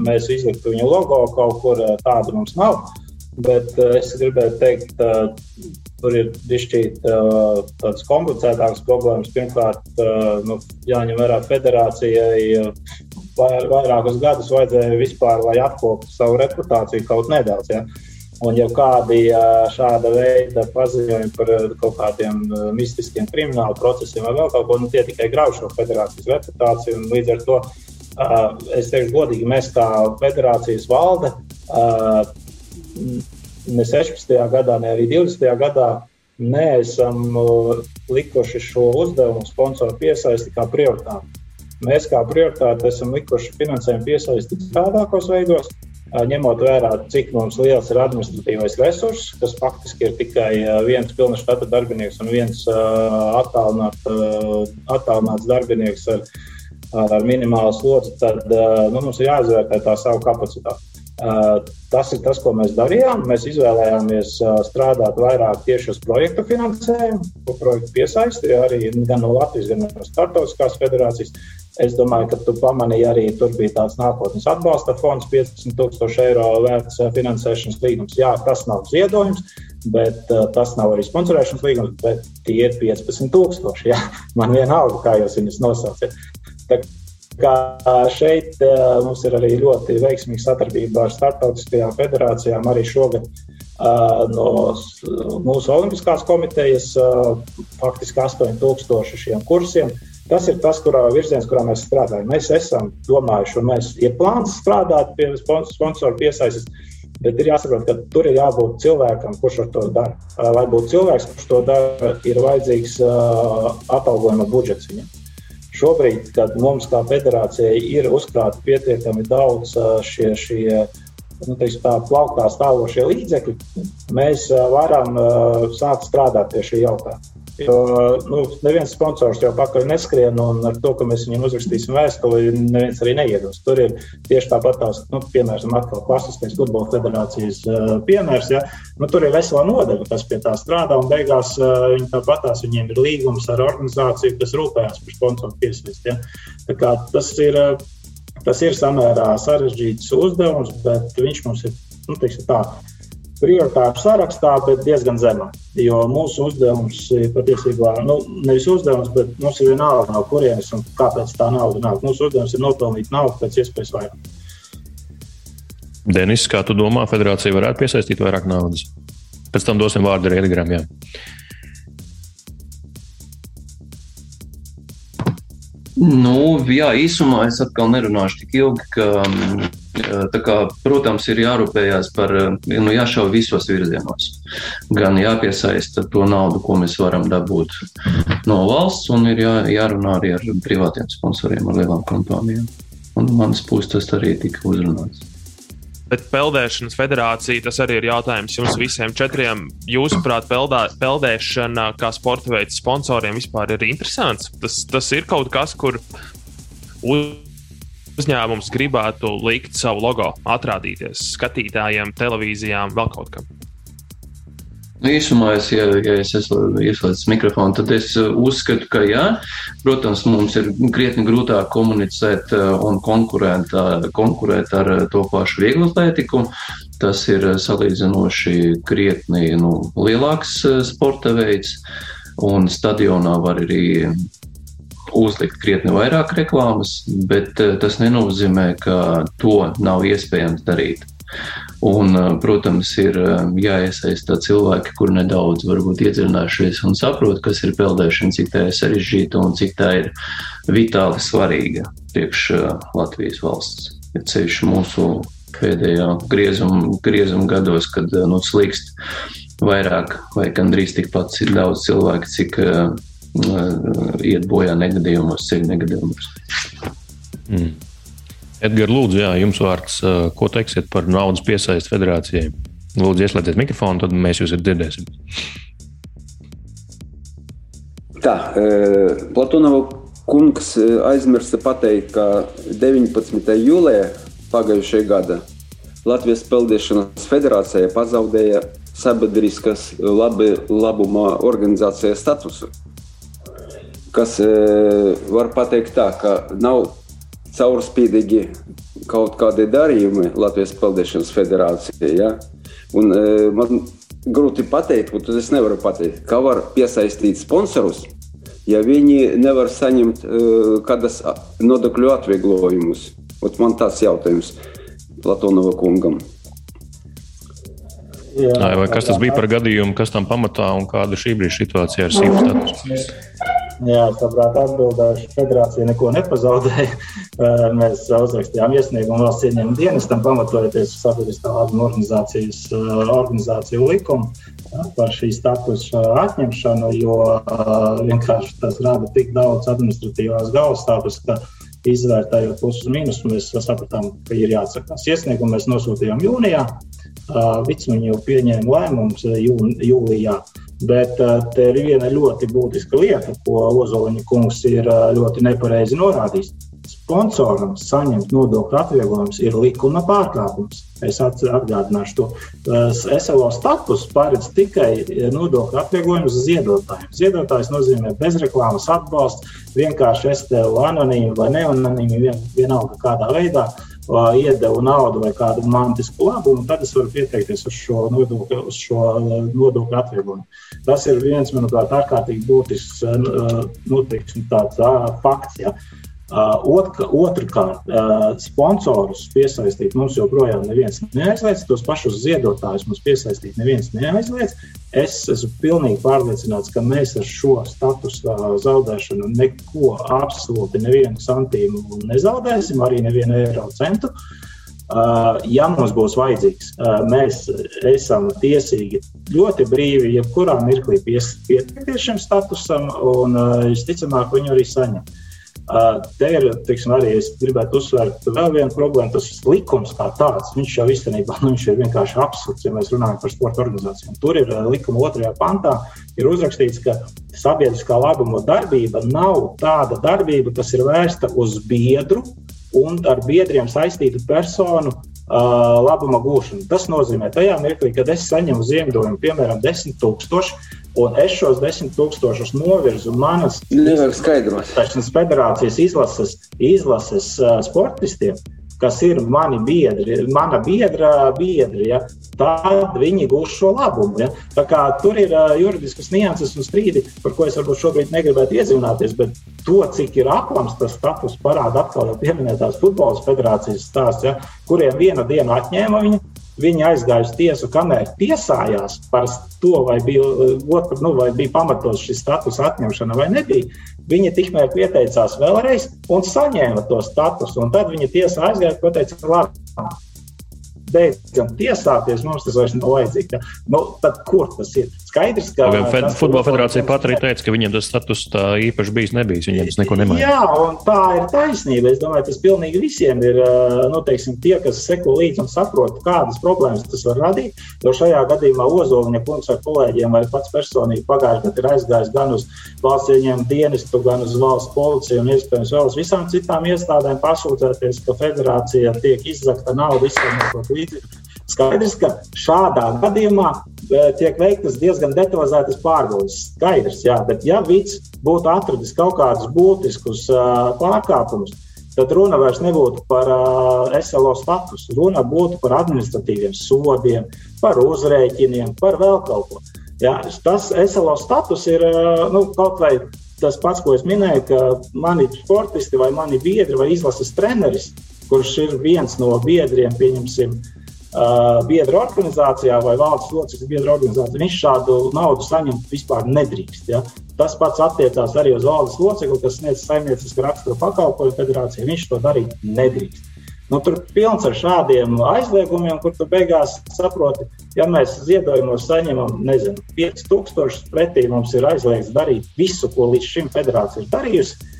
mēs izliktu viņu logo kaut kur, tādu mums nav. Bet es gribēju teikt, Tur ir dišķīt uh, tādas komplicētākas problēmas. Pirmkārt, uh, nu, jāņem vērā federācijai. Uh, vairākus gadus vajadzēja vispār, lai atkoptu savu reputāciju kaut nedaudz. Ja? Un, ja kādi šāda veida paziņojumi par kaut kādiem mistiskiem kriminālu procesiem vai vēl kaut ko, nu, tie tikai grauž šo federācijas reputāciju. Līdz ar to es teikšu godīgi, mēs kā federācijas valde ne 16. gadā, ne arī 20. gadā neesam likuši šo uzdevumu sponsoru piesaisti kā prioritāti. Mēs kā prioritāti esam likuši finansējumu piesaisti tādākos veidos, ņemot vērā, cik mums liels ir administratīvais resurss, kas faktiski ir tikai viens pilna štata darbinieks un viens attālināt, attālināts darbinieks ar, ar minimālu slodzi, tad nu, mums ir jāizvērtē tā savu kapacitāti. Tas ir tas, ko mēs darījām. Mēs izvēlējāmies strādāt vairāk tieši uz projektu finansējumu, ko projektu piesaistīja arī gan no Latvijas, gan no Startautiskās federācijas. Es domāju, ka tu pamanīji arī, tur bija tāds nākotnes atbalsta fonds, 15,000 eiro vērts finansēšanas līgums. Jā, tas nav ziedojums, bet tas nav arī sponsorēšanas līgums, bet tie ir 15,000. Man vienalga, kā jūs viņus nosaucat. Kā šeit mums ir arī ļoti veiksmīga sadarbība ar starptautiskajām federācijām. Arī šogad no mūsu Olimpiskās komitejas faktiski 8000 šiem kursiem. Tas ir tas, kurā virziens, kurā mēs strādājam. Mēs esam domājuši, un mēs ir plāns strādāt pie sponsoru piesaistes. Bet ir jāsaprot, ka tur ir jābūt cilvēkam, kurš to dara. Lai būtu cilvēks, kurš to dara, ir vajadzīgs atalgojuma budžets viņam. Šobrīd, kad mums kā federācijai ir uzkrāta pietiekami daudz šie, šie nu, teiksim, tā, plauktā stāvošie līdzekļi, mēs varam sākt strādāt pie šī jautājuma. Jo nu, neviens sponsors jau pakaļ neskrien, un ar to, ka mēs viņam uzrakstīsim vēstuli, neviens arī neiedos. Tur ir tieši tāpat tās, nu, piemēram, atkal klasiskais futbola federācijas uh, piemērs. Ja? Nu, tur ir vesela nodaļa, kas pie tā strādā, un beigās uh, viņi tāpatās viņiem ir līgums ar organizāciju, kas rūpējas par sponsoru piesaistiem. Ja? Tas ir. Uh, Tas ir samērā sarežģīts uzdevums, bet viņš mums ir nu, tā, prioritāru sarakstā, bet diezgan zemā. Jo mūsu uzdevums ir patiesībā nu, nevis uzdevums, bet mums ir vienalga, no kurienes un kāpēc tā nauda nāk. Mūsu uzdevums ir nopelnīt naudu pēc iespējas vairāk. Denis, kā tu domā, federācija varētu piesaistīt vairāk naudas? Pēc tam dosim vārdu arī Edgars. Nu, jā, īsumā es atkal nerunāšu tik ilgi, ka, mm, kā, protams, ir jārūpējas par, nu, jāšauj visos virzienos. Gan jāpiesaista to naudu, ko mēs varam dabūt no valsts, un ir jā, jārunā arī ar privātiem sponsoriem, ar lielām kompānijām. Un manas puses tas arī tika uzrunāts. Bet peldēšanas federācija, tas arī ir jautājums jums visiem četriem. Jūsuprāt, peldā, peldēšana kā sporta veids sponsoriem vispār ir interesants? Tas, tas ir kaut kas, kur uzņēmums gribētu likt savu logo, atrādīties skatītājiem, televīzijām, vēl kaut kam. Nu, īsumā, es, ja, ja es esmu ieslēdzis mikrofonu, tad es uh, uzskatu, ka jā, protams, mums ir krietni grūtāk komunicēt uh, un konkurēt, uh, konkurēt ar to pašu vieglatlētiku. Tas ir salīdzinoši krietni nu, lielāks sporta veids, un stadionā var arī uzlikt krietni vairāk reklāmas, bet tas nenozīmē, ka to nav iespējams darīt. Un, protams, ir jāiesaista cilvēki, kur nedaudz varbūt iedziļinājušies un saprot, kas ir peldēšana, cik tā ir sarežģīta un cik tā ir vitāli svarīga priekš Latvijas valsts. Ir ceļš mūsu pēdējā griezuma, griezuma gados, kad nu, slīkst vairāk vai gandrīz tikpat daudz cilvēku, cik uh, iet bojā negadījumos, ceļu negadījumos. Mm. Edgars, lūdzu, jā, jums vārds, ko teiksiet par naudas piesaisti federācijai? Lūdzu, ieslēdziet mikrofonu, tad mēs jūs dzirdēsim. Tā, Platonova kungs aizmirsa pateikt, ka 19. jūlijā pagājušajā gadā Latvijas Peldēšanas federācija pazaudēja sabiedriskas labi, labuma organizācijas statusu. Kas var pateikt tā, ka nav caurspīdīgi kaut kādi darījumi Latvijas Peldēšanas federācijai. Ja? Un, e, man grūti pateikt, un es nevaru pateikt, kā var piesaistīt sponsorus, ja viņi nevar saņemt e, kādas nodokļu atvieglojumus. Ot man tas jautājums Platonova kungam. Jā, vai kas tas bija par gadījumu, kas tam pamatā un kāda šī brīža situācija ar SIF statusu? Jā, labprāt atbildēšu. Federācija neko nepazaudēja. Mēs uzrakstījām iesniegumu valsts ieņēmuma dienestam, pamatojoties uz sabiedriskā organizācijas organizāciju likumu par šī statusa atņemšanu, jo vienkārši tas rada tik daudz administratīvās galvastāpes, ka izvērtējot plusus un mīnusus, mēs sapratām, ka ir jāatsakās. Iesniegumu mēs nosūtījām jūnijā. Vicmiņš jau pieņēma lēmumus jūlijā. Bet te ir viena ļoti būtiska lieta, ko Ozoliņa kungs ir ļoti nepareizi norādījis. Sponsoram saņemt nodokļu atvieglojumus ir likuma pārkāpums. Es atgādināšu to. SLO status paredz tikai nodokļu atvieglojumus ziedotājiem. Ziedotājs nozīmē bezreklāmas atbalstu, vienkārši STO anonīmi vai neanonīmi, vien, vienalga kādā veidā. Uh, iedevu naudu vai kādu mantisku labumu, tad es varu pieteikties uz šo nodokļu, uz šo nodokļu atvieglojumu. Tas ir viens, manuprāt, ārkārtīgi būtisks nu, teiksim, tāds, fakts. Ja. Otrakārt, sponsorus piesaistīt mums joprojām neviens neaizliedz, tos pašus ziedotājus mums piesaistīt neviens neaizliedz. Es esmu pilnīgi pārliecināts, ka mēs ar šo statusu zaudēšanu neko absolūti nevienu santīmu nezaudēsim, arī nevienu eiro centu. Ja mums būs vajadzīgs, mēs esam tiesīgi ļoti brīvi, jebkurā mirklī pieteikties šim statusam, un visticamāk, viņu arī saņemt. Te ir, teiksim, arī es gribētu uzsvērt vēl vienu problēmu. Tas likums kā tāds, viņš jau īstenībā nu, viņš ir vienkārši absurds, ja mēs runājam par sporta organizācijām. Tur ir likuma otrajā pantā, ir uzrakstīts, ka sabiedriskā labuma darbība nav tāda darbība, kas ir vērsta uz biedru un ar biedriem saistītu personu labuma gūšanu. Tas nozīmē, tajā mirklī, kad es saņemu ziedojumu, piemēram, 10,000 un es šos desmit tūkstošus novirzu manas federācijas izlases, izlases sportistiem, kas ir mani biedri, mana biedra biedri, ja, tad viņi gūs šo labumu. Ja. Tur ir uh, juridiskas nianses un strīdi, par ko es varbūt šobrīd negribētu iezināties, bet to, cik ir aplams tas status, parāda atkal jau pieminētās futbola federācijas stāsts, ja, kuriem vienu dienu atņēma viņu Viņi aizgāja uz tiesu, kamēr tiesājās par to, vai bija, otru, nu, vai bija pamatots šis status atņemšana vai nebija. Viņi tikmēr pieteicās vēlreiz un saņēma to statusu. Tad viņa tiesa aizgāja un teica, labi, beidzam tiesāties, mums tas vairs nav vajadzīgs. Ja? Nu, tad kur tas ir? Skaidrs, ka. Fed, futbola federācija pat arī teica, ka viņiem tas status tā īpaši bijis nebijis. Viņiem tas neko nemaina. Jā, un tā ir taisnība. Es domāju, tas pilnīgi visiem ir, nu, teiksim, tie, kas seko līdzi un saprot, kādas problēmas tas var radīt. Jo šajā gadījumā Ozoliņa kungs ar kolēģiem vai pats personīgi pagājušajā gadā ir aizgājis gan uz valsts ieņēmumu dienestu, gan uz valsts policiju un iespējams vēl uz visām citām iestādēm pasūdzēties, ka federācija tiek izzakta nauda izsaimniekot līdzekļus. Skaidrs, ka šādā gadījumā e, tiek veiktas diezgan detalizētas pārbaudes. Skaidrs, jā, bet ja Vits būtu atradis kaut kādus būtiskus e, pārkāpumus, tad runa vairs nebūtu par e, SLO statusu. Runa būtu par administratīviem sodiem, par uzrēķiniem, par vēl kaut ko. Jā, tas SLO status ir nu, kaut vai tas pats, ko es minēju, ka mani sportisti vai mani biedri vai izlases treneris, kurš ir viens no biedriem, pieņemsim, uh, biedra organizācijā vai valsts locekļa biedra organizācijā, viņš šādu naudu saņemt vispār nedrīkst. Ja? Tas pats attiecās arī uz valdes locekli, kas sniedz saimniecisku raksturu pakalpojumu federācijai. Viņš to darīt nedrīkst. Nu, tur pilns ar šādiem aizliegumiem, kur tu beigās saproti, ja mēs ziedojumos saņemam, nezinu, 5000, pretī mums ir aizliegts darīt visu, ko līdz šim federācija ir darījusi.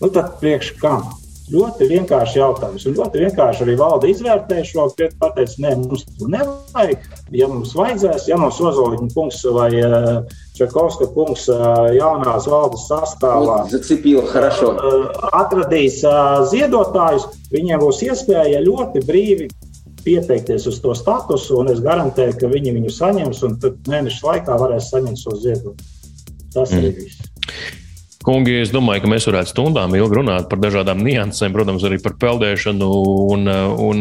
Nu, tad priekš kam? Ļoti vienkārši jautājums. Un ļoti vienkārši arī valde izvērtēja šo lietu, pateica, nē, mums to nevajag. Ja mums vajadzēs, ja mums Ozoliņa kungs vai eh, Čakovska kungs eh, jaunās valdes sastāvā eh, atradīs ziedotājus, viņiem būs iespēja ļoti brīvi pieteikties uz to statusu, un es garantēju, ka viņi viņu saņems, un tad mēneša laikā varēs saņemt šo ziedojumu. Tas mm. ir viss. Kungi, es domāju, ka mēs varētu stundām ilgi runāt par dažādām niansēm, protams, arī par peldēšanu, un, un,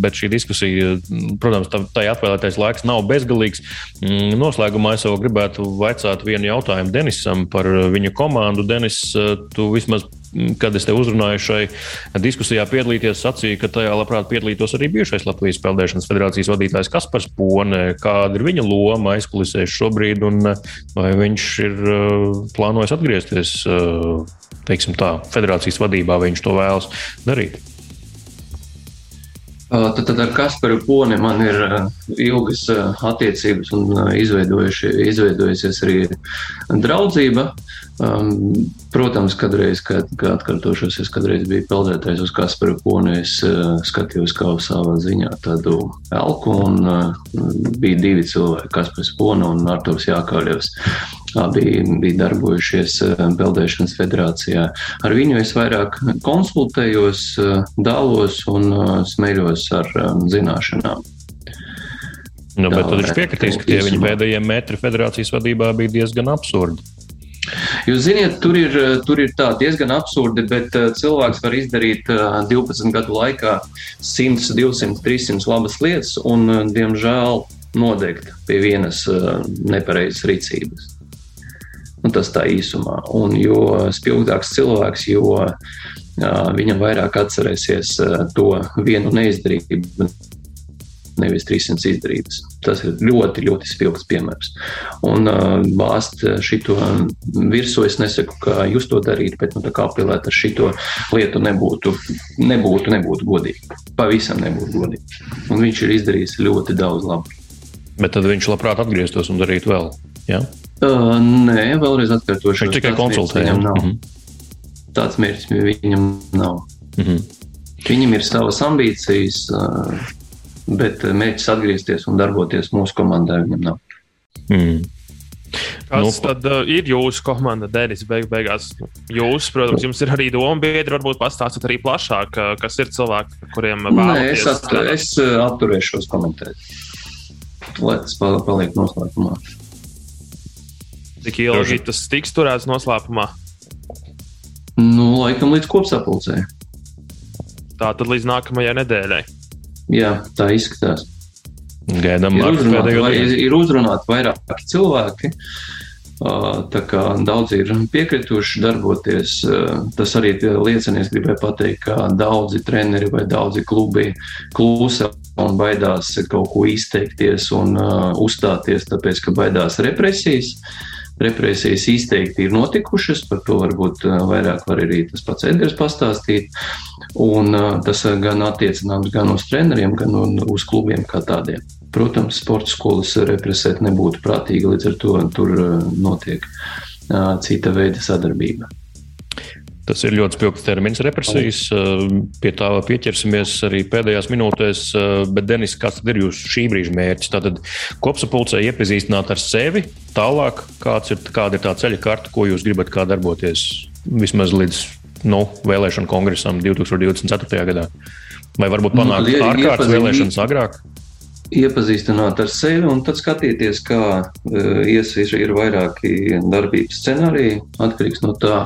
bet šī diskusija, protams, tai atvēlētais laiks nav bezgalīgs. Mm, noslēgumā es vēl gribētu vaicāt vienu jautājumu Denisam par viņa komandu. Denis, tu vismaz kad es te uzrunāju šai diskusijā piedalīties, sacīja, ka tajā labprāt piedalītos arī bijušais Latvijas Peldēšanas federācijas vadītājs Kaspars Pone. Kāda ir viņa loma aizkulisēs šobrīd, un vai viņš ir uh, plānojis atgriezties uh, teiksim tā, federācijas vadībā, vai viņš to vēlas darīt? Tad, tad ar Kasparu Poni man ir ilgas attiecības un izveidojusies arī draudzība. Protams, kadreiz, kad, kad atkārtošos, es kādreiz biju peldētājs uz Kaspara Poni, es skatījos kā uz savā ziņā tādu elku, un bija divi cilvēki, Kaspars Pona un Artovs Jākāļevs. Abi bija darbojušies uh, Peldēšanas federācijā. Ar viņu es vairāk konsultējos, uh, dalos un uh, smējos ar zināšanām. Nu, bet tad viņš piekritīs, ka tie viņa pēdējie metri federācijas vadībā bija diezgan absurdi. Jūs zināt, tur ir, tur ir diezgan absurdi, bet cilvēks var izdarīt uh, 12 gadu laikā 100, 200, 300 labas lietas un, diemžēl, nodegt pie vienas nepareizas rīcības. Un tas tā īsumā. Un jo spilgtāks cilvēks, jo uh, viņam vairāk atcerēsies uh, to vienu neizdarību nevis 300 izdarītas. Tas ir ļoti, ļoti spilgts piemērs. Un bāzt šito virsmu, es nesaku, ka jūs to darīt, bet nu, apelēt ar šito lietu nebūtu, nebūtu, nebūtu godīgi. Pavisam nebūtu godīgi. Un viņš ir izdarījis ļoti daudz labu. Bet tad viņš labprāt atgrieztos un darītu vēl. Ja? Uh, nē, vēlreiz atkārtošu. Viņš tikai konsultēja. Mm -hmm. tāds mērķis viņam nav. Mm -hmm. Viņam ir savas ambīcijas, bet mērķis atgriezties un darboties mūsu komandā viņam nav. Mm. Kas nu, tad uh, ir jūsu komanda, Denis? Beig, beigās, jūs, protams, jums ir arī doma biedri. Varbūt pastāstīt arī plašāk, kas ir cilvēki, kuriem vēlaties. Nē, es, attur, es atturēšos komentēt. Lai tas paliek noslēpumā. Cik ilgi tas tiks turēts noslēpumā? Nu, laikam līdz kopsapulcē. Tā tad līdz nākamajai nedēļai. Jā, tā izskatās. Gaidām, ir, uzrunāt, vai, ir uzrunāti vairāki cilvēki. Tā kā daudzi ir piekrituši darboties, tas arī liecinies, gribēju pateikt, ka daudzi treneri vai daudzi klubi klusa un baidās kaut ko izteikties un uh, uzstāties, tāpēc, ka baidās represijas. Represijas izteikti ir notikušas, par to varbūt vairāk var arī tas pats Edgars pastāstīt. Un uh, tas gan attiecināms gan uz treneriem, gan uz klubiem kā tādiem. Protams, sporta skolas represēt nebūtu prātīgi, līdz ar to tur notiek cita veida sadarbība. Tas ir ļoti spilgts termins, represijas. Uh, pie tā pieķersimies arī pēdējās minūtēs. Bet, Denis, kāds ir jūsu šī brīža mērķis? Tātad kopsapulcē iepazīstināt ar sevi, tālāk, kāds ir, kāda ir tā ceļa karta, ko jūs gribat kā darboties vismaz līdz nu, vēlēšanu kongresam 2024. gadā? Vai varbūt nu, panākt nu, ārkārtas vēlēšanas agrāk? iepazīstināt ar sevi un tad skatīties, kā uh, ies, ir, ir vairāki darbības scenāriji, atkarīgs no tā,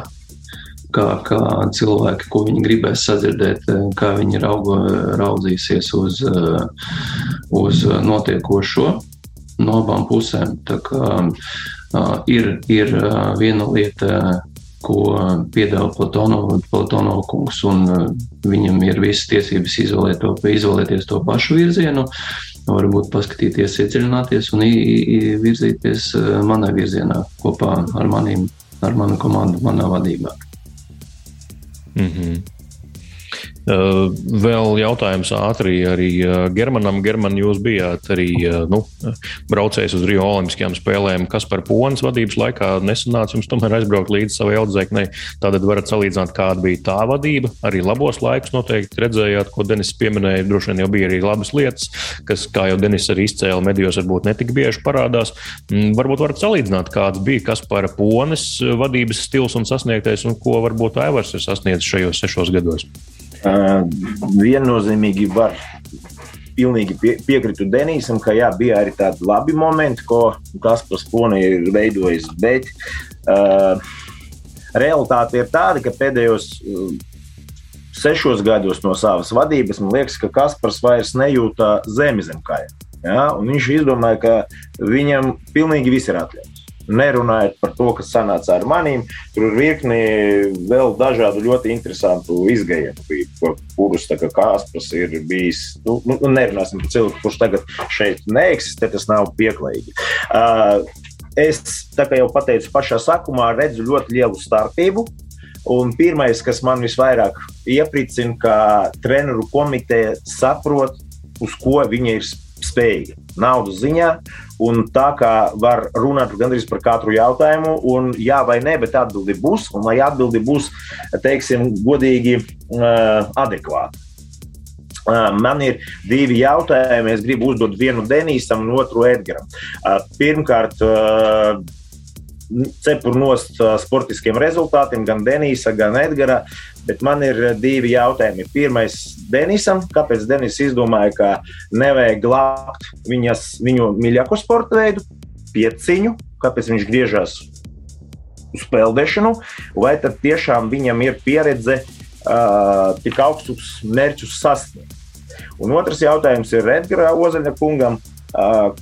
kā, kā cilvēki, ko viņi gribēs sadzirdēt, e, kā viņi raugo, raudzīsies uz, uh, uz notiekošo no abām pusēm. Tā kā ir, ir viena lieta ko piedāvā Platonovs kungs, un viņam ir visas tiesības izvēlēt to, izvēlēties to pašu virzienu varbūt paskatīties, iedziļināties un virzīties eh, manā virzienā kopā ar, manīm, ar manu komandu, manā vadībā. Mm -hmm. Uh, vēl jautājums ātri arī uh, Germanam. German, jūs bijāt arī uh, nu, braucējs uz Rio Olimpiskajām spēlēm. Kas par ponas vadības laikā nesanāca jums tomēr aizbraukt līdz savai audzēknei? Tātad varat salīdzināt, kāda bija tā vadība. Arī labos laikus noteikti redzējāt, ko Denis pieminēja. Droši vien jau bija arī labas lietas, kas, kā jau Denis arī izcēla, medijos varbūt netik bieži parādās. Mm, varbūt varat salīdzināt, kāds bija kas par ponas vadības stils un sasniegtais, un ko varbūt Aivars ir sasniedzis šajos sešos gados. Viennozīmīgi var pilnīgi pie, piekrītu Denisam, ka jā, bija arī tādi labi momenti, ko Kaspars Pone ir veidojis. Bet uh, realitāte ir tāda, ka pēdējos uh, sešos gados no savas vadības man liekas, ka Kaspars vairs nejūta zemi zem kājām. Ja? Viņš izdomāja, ka viņam pilnīgi viss ir atļauts nerunājot par to, kas sanāca ar maniem. Tur ir virkni vēl dažādu ļoti interesantu izgājienu, kurus Kaspars ir bijis. Nu, nu, nu, nerunāsim par cilvēku, kurš tagad šeit neeksistē, tas nav pieklājīgi. Uh, es, kā jau teicu, pašā sākumā redzu ļoti lielu starpību. Un pirmais, kas man visvairāk iepricina, ka treneru komiteja saprot, uz ko viņi ir spējīgi naudas ziņā. Un tā kā var runāt gandrīz par katru jautājumu, un jā vai nē, bet atbildi būs, un lai atbildi būs, teiksim, godīgi, adekvāti. Man ir divi jautājumi. Es gribu uzdot vienu Denisam un otru Edgaram. Pirmkārt, cepuru nost sportiskiem rezultātiem, gan Denisa, gan Edgara. Bet man ir divi jautājumi. Pirmais, Denisam, kāpēc Denis izdomāja, ka nevajag glābt viņas, viņu mīļāko sporta veidu, pieciņu, kāpēc viņš griežas uz peldēšanu, vai tad tiešām viņam ir pieredze uh, tik augstus mērķus sasniegt. Un otrs jautājums ir Edgara Ozaļa kungam. Uh,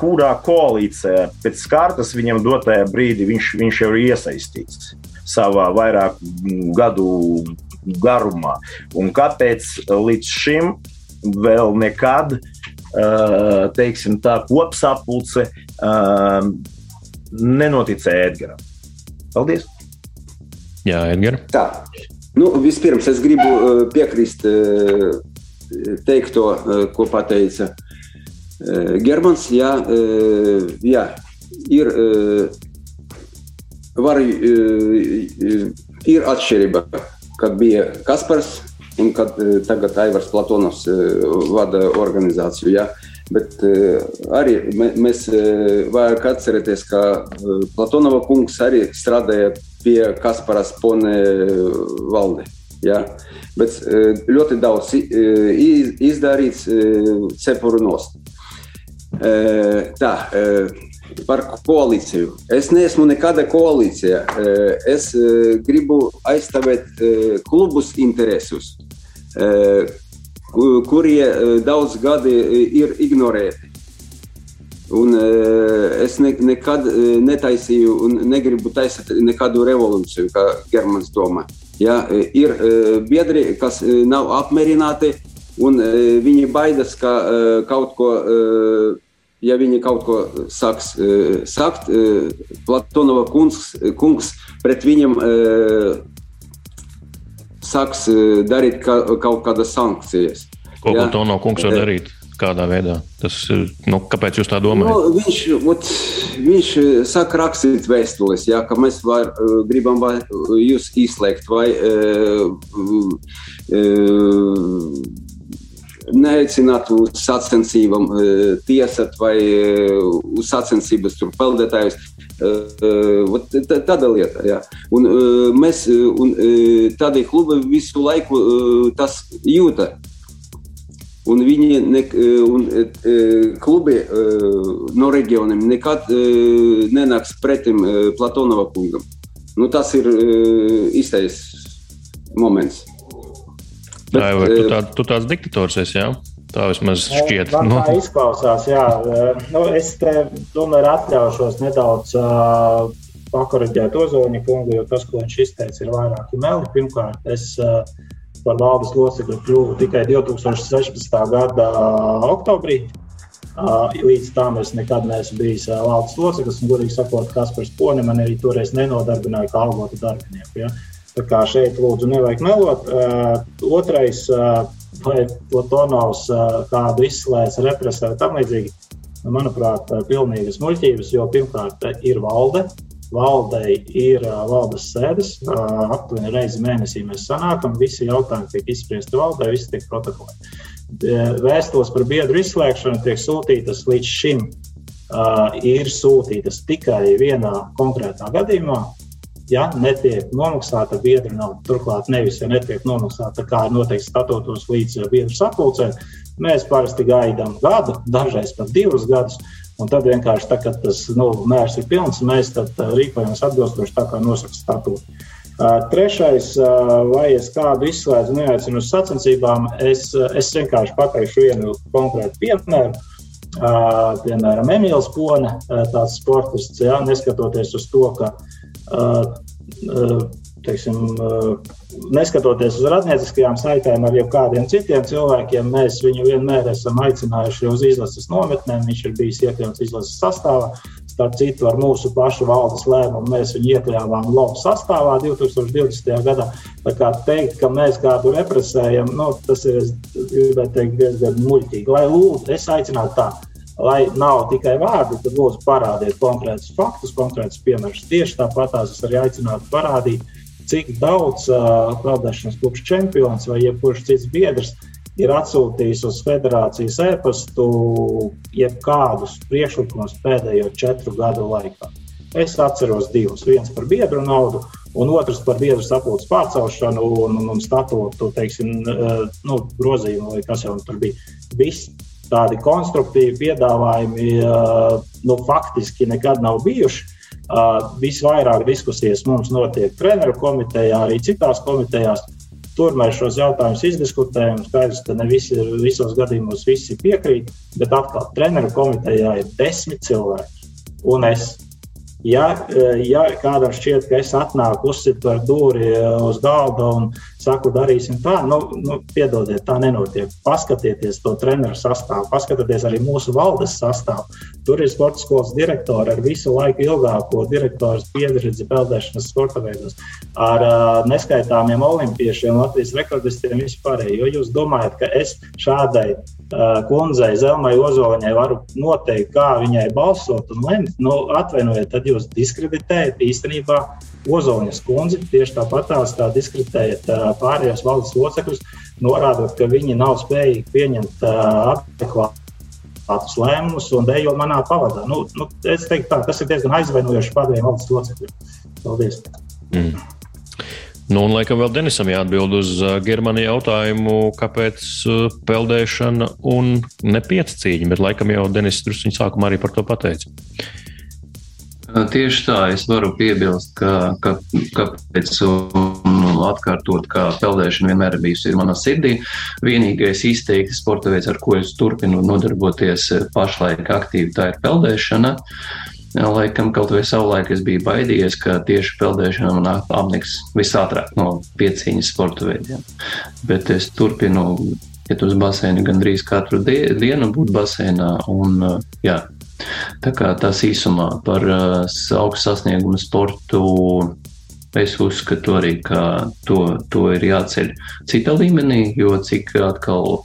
kurā koalīcijā pēc kārtas viņam dotajā brīdī viņš, viņš jau ir iesaistīts savā vairāku gadu garumā. Un kāpēc līdz šim vēl nekad, teiksim, tā kopsapulce nenoticēja Edgaram? Paldies! Jā, Edgars. Tā. Nu, vispirms es gribu piekrist teikto, ko pateica uh, Eh, Germans, jā, jā ir. Var ir atšķirība, kad bija Kaspars un kad tagad Aivars Platonovs vada organizāciju. Ja? Bet arī mēs vajag atcerēties, ka Platonova kungs arī strādāja pie Kaspara Spone valde. Ja? Bet ļoti daudz izdarīts cepuru nost. Tā, par koalīciju. Es neesmu nekāda koalīcija. Es gribu aizstāvēt klubus interesus kurie daudz gadi ir ignorēti. Un, es ne, nekad netaisīju un negribu taisīt nekādu revolūciju, kā Germans domā. Ja, ir biedri, kas nav apmierināti, un viņi baidās, ka kaut ko, uh, ja viņi kaut ko sāks sakt, Platonova kungs, kungs pret viņiem sāks darīt ka, kaut kādas sankcijas. Ko to no kungs var darīt? Kādā veidā? Tas, nu, kāpēc jūs tā domājat? Nu, viņš, ot, viņš eh, saka rakstīt vēstules, ja, ka mēs var, eh, gribam vai, jūs izslēgt vai uh, uh, neaicināt uz sacensībām, tiesāt vai uz sacensības tur peldētājus. Tāda lieta, jā. Un mēs, un tādai klubai visu laiku tas jūta. Un viņi, ne, un klubi no reģioniem nekad nenāks pretim Platonova kungam. Nu, tas ir īstais moments. Bet, vai tu, tā, tu tāds diktators esi, jā? Tā vismaz šķiet. Man tā nu. izklausās, jā. Nu, es te tomēr atļaušos nedaudz uh, pakoriģēt Ozoņa kungu, jo tas, ko viņš izteica, ir vairāki meli. Pirmkārt, es uh, par valdes locekli kļuvu tikai 2016. gada oktobrī. Uh, līdz tam es nekad neesmu bijis uh, valdes loceklis, un, godīgi sakot, Kaspars Pone man arī toreiz nenodarbināja kā algotu darbinieku. Ja? Tā kā šeit lūdzu nevajag melot. Uh, otrais. Uh, vai Platonovs kādu izslēdz, represē tam līdzīgi. Nu, manuprāt, pilnīgas muļķības, jo pirmkārt ir valde, valdei ir valdes sēdes. Aptuveni reizi mēnesī mēs sanākam, visi jautājumi tiek izspriesti valdē, visi tiek protokolēti. Vēstules par biedru izslēgšanu tiek sūtītas līdz šim. Ir sūtītas tikai vienā konkrētā gadījumā, ja netiek nomaksāta biedra nauda. Turklāt nevis, ja netiek nomaksāta, kā ir noteikts statūtos līdz biedru sapulcēm, mēs parasti gaidām gadu, dažreiz pat divus gadus. Un tad vienkārši tā, kad tas nu, mērs ir pilns, mēs rīkojamies atbilstoši tā, kā nosaka statūti. Uh, trešais, vai es kādu izslēdzu, neaicinu uz sacensībām, es, es vienkārši pateikšu vienu konkrētu piemēru. Piemēram, Emīls Pone, tāds sportists, ja, neskatoties uz to, ka teiksim, neskatoties uz radnieciskajām saitēm ar jebkādiem citiem cilvēkiem, mēs viņu vienmēr esam aicinājuši uz izlases nometnēm. Viņš ir bijis iekļauts izlases sastāvā. Starp citu, ar mūsu pašu valdes lēmumu mēs viņu iekļāvām LOV sastāvā 2020. gadā. Tā kā teikt, ka mēs kādu represējam, nu, tas ir teikt, diezgan muļķīgi. Lai lūdzu, es aicinātu tādu lai nav tikai vārdi, tad lūdzu parādiet konkrētus faktus, konkrētus piemērus. Tieši tāpat es arī aicinātu parādīt, cik daudz uh, peldēšanas klubs čempions vai jebkurš cits biedrs ir atsūtījis uz federācijas e-pastu jebkādus priekšlikumus pēdējo četru gadu laikā. Es atceros divus. Viens par biedru naudu, un otrs par biedru sapulces pārcelšanu un, un, un statūtu teiksim, nu, grozījumu, vai kas jau tur bija. Viss tādi konstruktīvi piedāvājumi nu, faktiski nekad nav bijuši. Visvairāk diskusijas mums notiek treneru komitejā, arī citās komitejās. Tur mēs šos jautājumus izdiskutējam. Skaidrs, ka ne visi, visos gadījumos visi piekrīt, bet atkal treneru komitejā ir desmit cilvēki. Un es Ja, ja kādam šķiet, ka es atnāku, uzsitu ar dūri uz galda un saku, darīsim tā, nu, nu piedodiet, tā nenotiek. Paskatieties to treneru sastāvu, paskatieties arī mūsu valdes sastāvu. Tur ir sporta skolas direktori ar visu laiku ilgāko direktoru pieredzi peldēšanas sporta veidos, ar uh, neskaitāmiem olimpiešiem, Latvijas rekordistiem vispār. Jo jūs domājat, ka es šādai uh, kundzei, Zelmai Ozoliņai varu noteikt, kā viņai balsot un lemt, nu, atvainojiet, tad jūs diskreditējat īstenībā Ozoņas kundzi. Tieši tāpat tās tā diskreditējat pārējos valdes locekļus, norādot, ka viņi nav spējīgi pieņemt adekvātus lēmumus un dejo manā pavadā. Nu, nu, es teiktu, tā, tas ir diezgan aizvainojoši pārējiem valdes locekļiem. Paldies! Mm. Nu, un, laikam, vēl Denisam jāatbild uz uh, Germānijas jautājumu, kāpēc uh, peldēšana un ne pieci cīņi, bet laikam jau Denis druskuļi sākumā arī par to pateica. Tieši tā, es varu piebilst, ka, ka, kāpēc atkārtot, ka peldēšana vienmēr ir bijusi manā sirdī. Vienīgais izteikti sporta veids, ar ko es turpinu nodarboties pašlaik aktīvi, tā ir peldēšana. Jā, laikam kaut vai savulaik es biju baidījies, ka tieši peldēšana man apniks visātrāk no piecīņas sporta veidiem. Bet es turpinu iet uz baseinu gandrīz katru dienu, būt baseinā. Un, jā, tā kā tas īsumā par augstu sasniegumu sportu es uzskatu arī, ka to, to ir jāceļ cita līmenī, jo cik atkal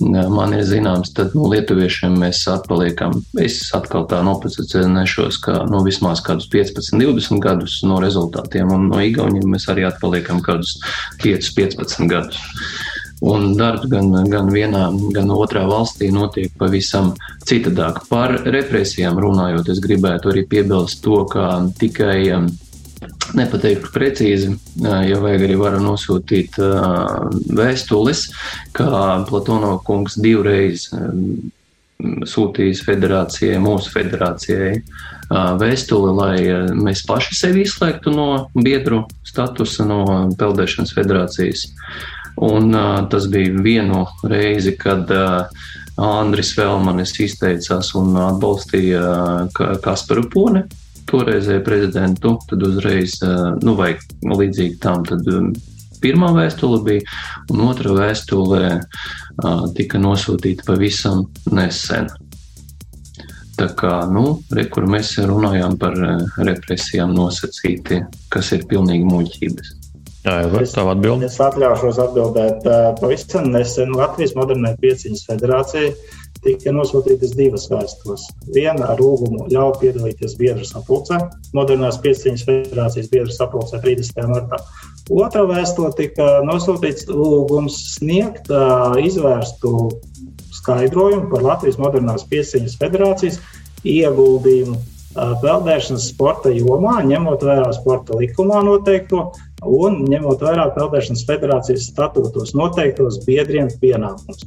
man ir zināms, tad no nu, lietuviešiem mēs atpaliekam. Es atkal tā nopozicionēšos, ka no nu, vismaz kādus 15, 20 gadus no rezultātiem, un no Igauniem mēs arī atpaliekam kādus 5, 15 gadus. Un darbs gan, gan vienā, gan otrā valstī notiek pavisam citādāk. Par represijām runājot, es gribētu arī piebilst to, ka tikai nepateiktu precīzi, ja vajag arī varu nosūtīt vēstules, kā Platono kungs divreiz sūtījis federācijai, mūsu federācijai vēstuli, lai mēs paši sevi izslēgtu no biedru statusa, no peldēšanas federācijas. Un tas bija vienu reizi, kad Andris Velmanis izteicās un atbalstīja Kasparu Poni, toreizēju prezidentu, tad uzreiz, nu, vai līdzīgi tam, tad pirmā vēstule bija, un otra vēstule tika nosūtīta pavisam nesen. Tā kā, nu, re, mēs runājām par represijām nosacīti, kas ir pilnīgi muļķības. Jā, tādu atbildi. Es atļaušos atbildēt. Pavisam nesen Latvijas modernai pieciņas federācijai tika nosūtītas divas vēstules. Viena ar lūgumu ļauj piedalīties biedru sapulcē, modernās pieciņas federācijas biedru sapulcē 30. martā. Otra vēstule tika nosūtīts lūgums sniegt izvērstu skaidrojumu par Latvijas modernās pieciņas federācijas ieguldījumu peldēšanas sporta jomā, ņemot vērā sporta likumā noteikto un ņemot vērā peldēšanas federācijas statūtos noteiktos biedriem pienākumus.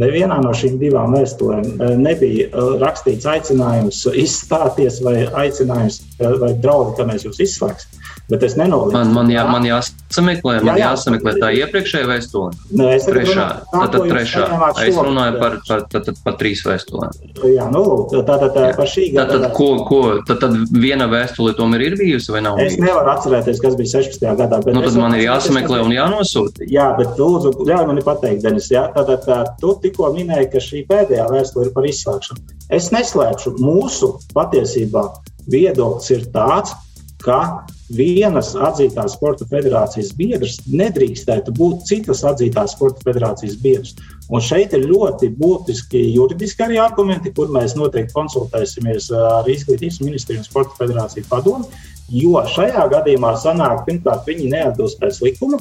Nevienā no šīm divām vēstulēm eh, nebija eh, rakstīts aicinājums izstāties vai aicinājums eh, vai draudi, ka mēs jūs izslēgsim. Bet es nenoliedzu. Man, man, jā, man jāsameklē, man jā, jā, jāsameklē tā iepriekšējā vēstule. Nē, es trešā. Tā, tad trešā. Es runāju par, par, par, par, par trīs vēstulēm. Jā, nu, tā tad par šī gada. Tad, ko, ko, tad, tad viena vēstule tomēr ir bijusi vai nav? Es bijusi? nevaru atcerēties, kas bija 16. gadā. Nu, tad man ir jāsameklē un jānosūta. Jā, bet lūdzu, ļauj man pateikt, Denis, jā, tātad tā, tu tikko minēji, ka šī pēdējā vēstule ir par izslēgšanu. Es neslēpšu, mūsu patiesībā viedoklis ir tāds, ka vienas atzītās sporta federācijas biedrs nedrīkstētu būt citas atzītās sporta federācijas biedrs. Un šeit ir ļoti būtiski juridiski arī argumenti, kur mēs noteikti konsultēsimies ar Izglītības ministriju un Sporta federāciju padomu. Jo šajā gadījumā sanāk, pirmkārt, viņi neatbilst pēc likuma,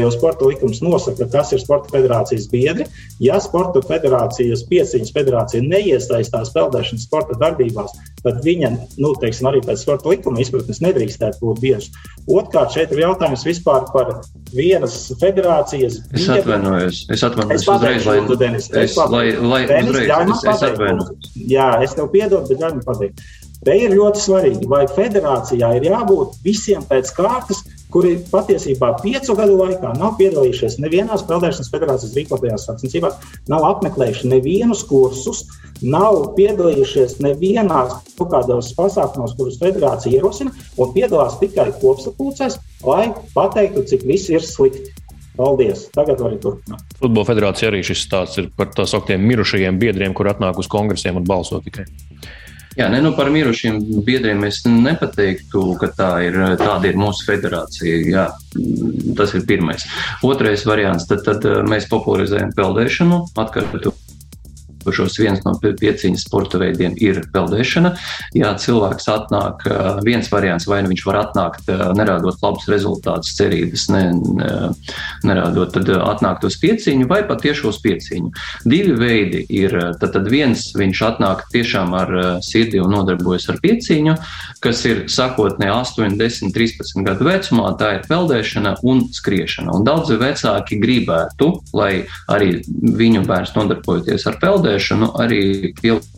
jo sporta likums nosaka, kas ir sporta federācijas biedri. Ja sporta federācijas pieciņas federācija neiesaistās peldēšanas sporta darbībās, tad viņa, nu, teiksim, arī pēc sporta likuma izpratnes nedrīkstētu būt biedrs. Otrkārt, šeit ir jautājums vispār par vienas federācijas. Es atvainojos, es atvainojos uzreiz, lai, Denis, es, lai, lai Denis, uzreiz, es, es atvainojos. Jā, es tev piedodu, bet ļauj man pateikt. Te ir ļoti svarīgi, vai federācijā ir jābūt visiem pēc kārtas, kuri patiesībā piecu gadu laikā nav piedalījušies nevienā peldēšanas federācijas rīkotajās sacensībās, nav apmeklējuši nevienus kursus, nav piedalījušies nevienā kādos pasākumos, kurus federācija ierosina, un piedalās tikai kopsapulcēs, lai pateiktu, cik viss ir slikti. Paldies! Tagad varam turpināt. Futbola federācija arī šis stāsts ir par tā sauktiem mirušajiem biedriem, kur atnāk uz kongresiem un balso tikai. Jā, ne, nu par mirušiem biedriem es nepateiktu, ka tā ir, tāda ir mūsu federācija. Jā, tas ir pirmais. Otrais variants, tad, tad eh, mēs popularizējam peldēšanu, atkārtotu atbilstošos viens no pieciņas sporta veidiem ir peldēšana. Ja cilvēks atnāk, viens variants, vai nu viņš var atnākt, nerādot labus rezultātus, cerības, ne, nerādot, tad atnākt uz pieciņu vai pat tieši uz pieciņu. Divi veidi ir, tad, tad viens viņš atnāk tiešām ar sirdi un nodarbojas ar pieciņu, kas ir sakotnē 8, 10, 13 gadu vecumā, tā ir peldēšana un skriešana. Un daudzi vecāki gribētu, lai arī viņu bērns nodarbojoties ar peldēšanu, arī pieliek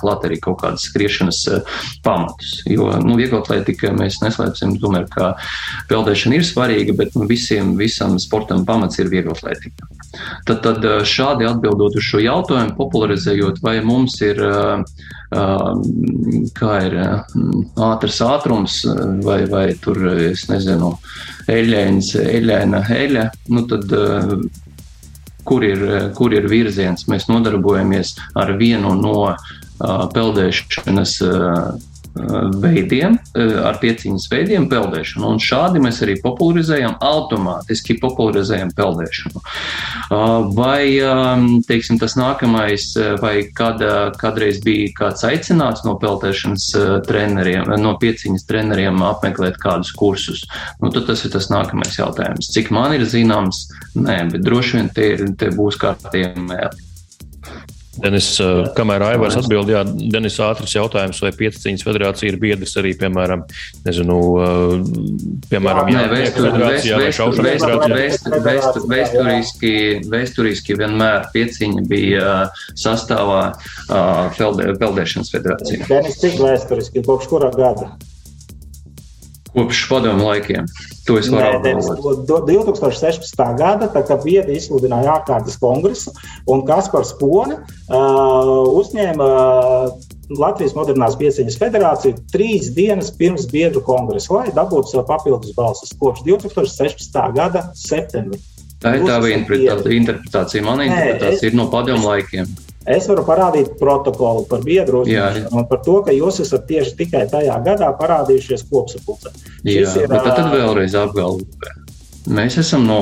klāt arī kaut kādas skriešanas pamatus. Jo nu, vieglatlētika mēs neslēpsim, tomēr, ka peldēšana ir svarīga, bet nu, visiem, visam sportam pamats ir vieglatlētika. Tad, tad šādi atbildot uz šo jautājumu, popularizējot, vai mums ir uh, kā ir ātrs ātrums vai, vai tur, es nezinu, eļļēns, eļļēna eļļa, nu tad kur ir, kur ir virziens. Mēs nodarbojamies ar vienu no peldēšanas veidiem, ar pieciņas veidiem peldēšanu. Un šādi mēs arī popularizējam, automātiski popularizējam peldēšanu. Vai, teiksim, tas nākamais, vai kad, kādreiz bija kāds aicināts no peldēšanas treneriem, no pieciņas treneriem apmeklēt kādus kursus, nu, tad tas ir tas nākamais jautājums. Cik man ir zināms, nē, bet droši vien te, te būs kārtīgi mēli. Denis, kamēr Aivars atbildēja, Denis ātrs jautājums, vai pieciņas federācija ir biedrs arī, piemēram, nezinu, piemēram, jā, federācijā vai šaušanas federācijā? Vēsturiski, vēsturiski vienmēr pieciņa bija sastāvā peldē, peldēšanas federācija. Denis, cik vēsturiski, kopš kura gada? Kopš padomu laikiem. To es varu apgalvot. 2016. gada, kad vieta izsludināja ārkārtas kongresu, un Kaspars Pone uh, uzņēma uh, Latvijas Modernās Pieciņas federāciju trīs dienas pirms biedru kongresa, lai dabūtu sev papildus balsis kopš 2016. gada septembrī. Tā ir tā interpretācija. Mana interpretācija es... ir no padomu laikiem. Es varu parādīt protokolu par biedru uzņemšanu un par to, ka jūs esat tieši tikai tajā gadā parādījušies kopsapulcē. Jā, ir, bet tad vēlreiz apgalvoju. Mēs esam no,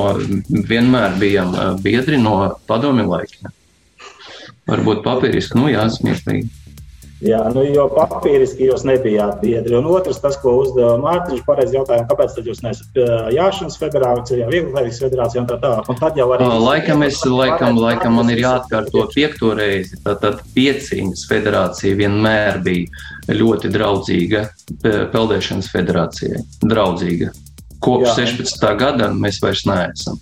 vienmēr bijām biedri no padomi laikiem. Varbūt papīriski, nu jā, smieklīgi. Jā, nu, jo papīriski jūs nebijāt biedri. Un otrs, tas, ko uzdeva Mārtiņš, pareizi jautājumu, kāpēc jūs neesat Jāšanas federācijā, Vieglības federācijā un tā tālāk. Un tad jau arī. Laikam, es, laikam, laikam man ir jāatkārto piekto reizi. Tātad pieciņas federācija vienmēr bija ļoti draudzīga peldēšanas federācijai. Draudzīga. Kopš Jā. 16. gada mēs vairs neesam.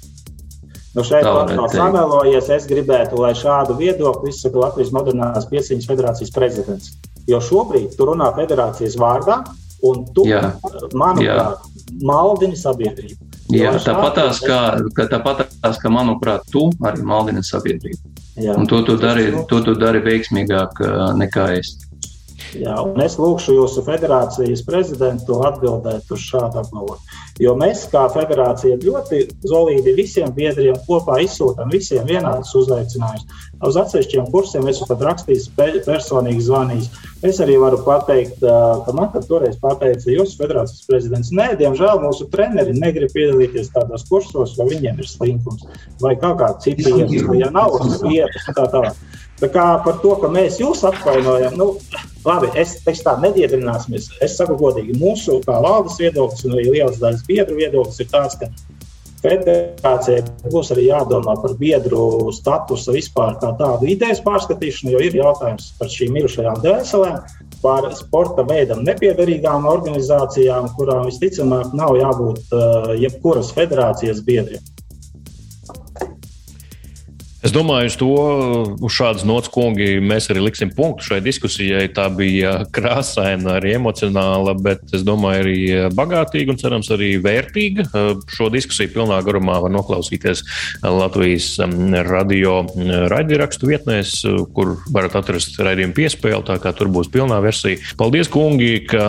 Nu šeit pats nav samelojies. Es gribētu, lai šādu viedokli izsaka Latvijas Modernās Pieciņas federācijas prezidents. Jo šobrīd tu runā federācijas vārdā, un tu, Jā. manuprāt, maldini sabiedrību. Jā, tāpatās, kā, ka, tāpatās, ka, manuprāt, tu arī maldini sabiedrību. Jā. Un to tu dari, to tu dari veiksmīgāk nekā es. Jā, es lūgšu jūsu federācijas prezidentu atbildēt uz šādu apgalvojumu. Jo mēs, kā federācija, ļoti zolīdi visiem biedriem kopā izsūtām visiem vienādus uzaicinājumus. Uz atsevišķiem kursiem esmu pat rakstījis, personīgi zvanījis. Es arī varu pateikt, ka man toreiz pateica jūsu federācijas prezidents, nē, diemžēl mūsu treneri negrib piedalīties tādos kursos, jo viņiem ir slinkums vai kaut kāda cita iemesla, ja nav vietas tā tālāk. Tā kā par to, ka mēs jūs apvainojam, nu, labi, es teikšu tā, nediedrināsimies. Es saku godīgi, mūsu kā valdes viedoklis un arī lielas daļas biedru viedoklis ir tāds, ka federācijai būs arī jādomā par biedru statusu vispār kā tādu idejas pārskatīšanu, jo ir jautājums par šīm mirušajām dvēselēm, par sporta veidam nepiederīgām organizācijām, kurām visticamāk nav jābūt uh, jebkuras federācijas biedriem. Es domāju, uz to, uz šādas nots, kungi, mēs arī liksim punktu šai diskusijai. Tā bija krāsaina, arī emocionāla, bet es domāju, arī bagātīga un cerams arī vērtīga. Šo diskusiju pilnā garumā var noklausīties Latvijas um, radio raidierakstu vietnēs, kur varat atrast raidījumu piespēli, tā kā tur būs pilnā versija. Paldies, kungi, ka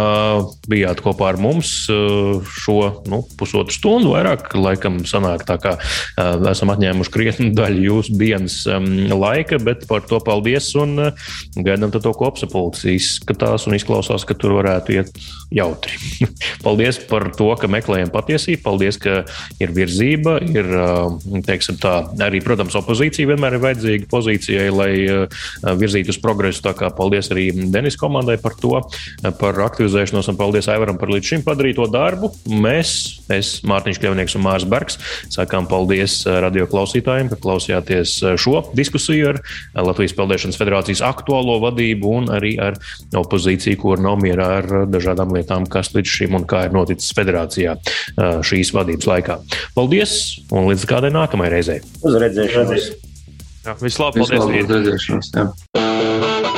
bijāt kopā ar mums uh, šo nu, pusotru stundu vairāk. Laikam sanāk tā, kā uh, esam atņēmuši krietni daļu jūsu bija dienas laika, bet par to paldies un gaidām to kopsapulci. Izskatās un izklausās, ka tur varētu iet jautri. paldies par to, ka meklējam patiesību, paldies, ka ir virzība, ir, teiksim tā, arī, protams, opozīcija vienmēr ir vajadzīga pozīcijai, lai virzītu uz progresu. Tā kā paldies arī Denis komandai par to, par aktivizēšanos un paldies Aivaram par līdz šim padarīto darbu. Mēs, es, Mārtiņš Kļavnieks un Mārs Bergs, sakām paldies radio klausītājiem, ka klausījāties šo diskusiju ar Latvijas Peldēšanas federācijas aktuālo vadību un arī ar opozīciju, kur nav mierā ar dažādām lietām, kas līdz šim un kā ir noticis federācijā šīs vadības laikā. Paldies un līdz kādai nākamajai reizei. Uz redzēšanos! Vislabāk, paldies! Vislabāk, redzēšanos!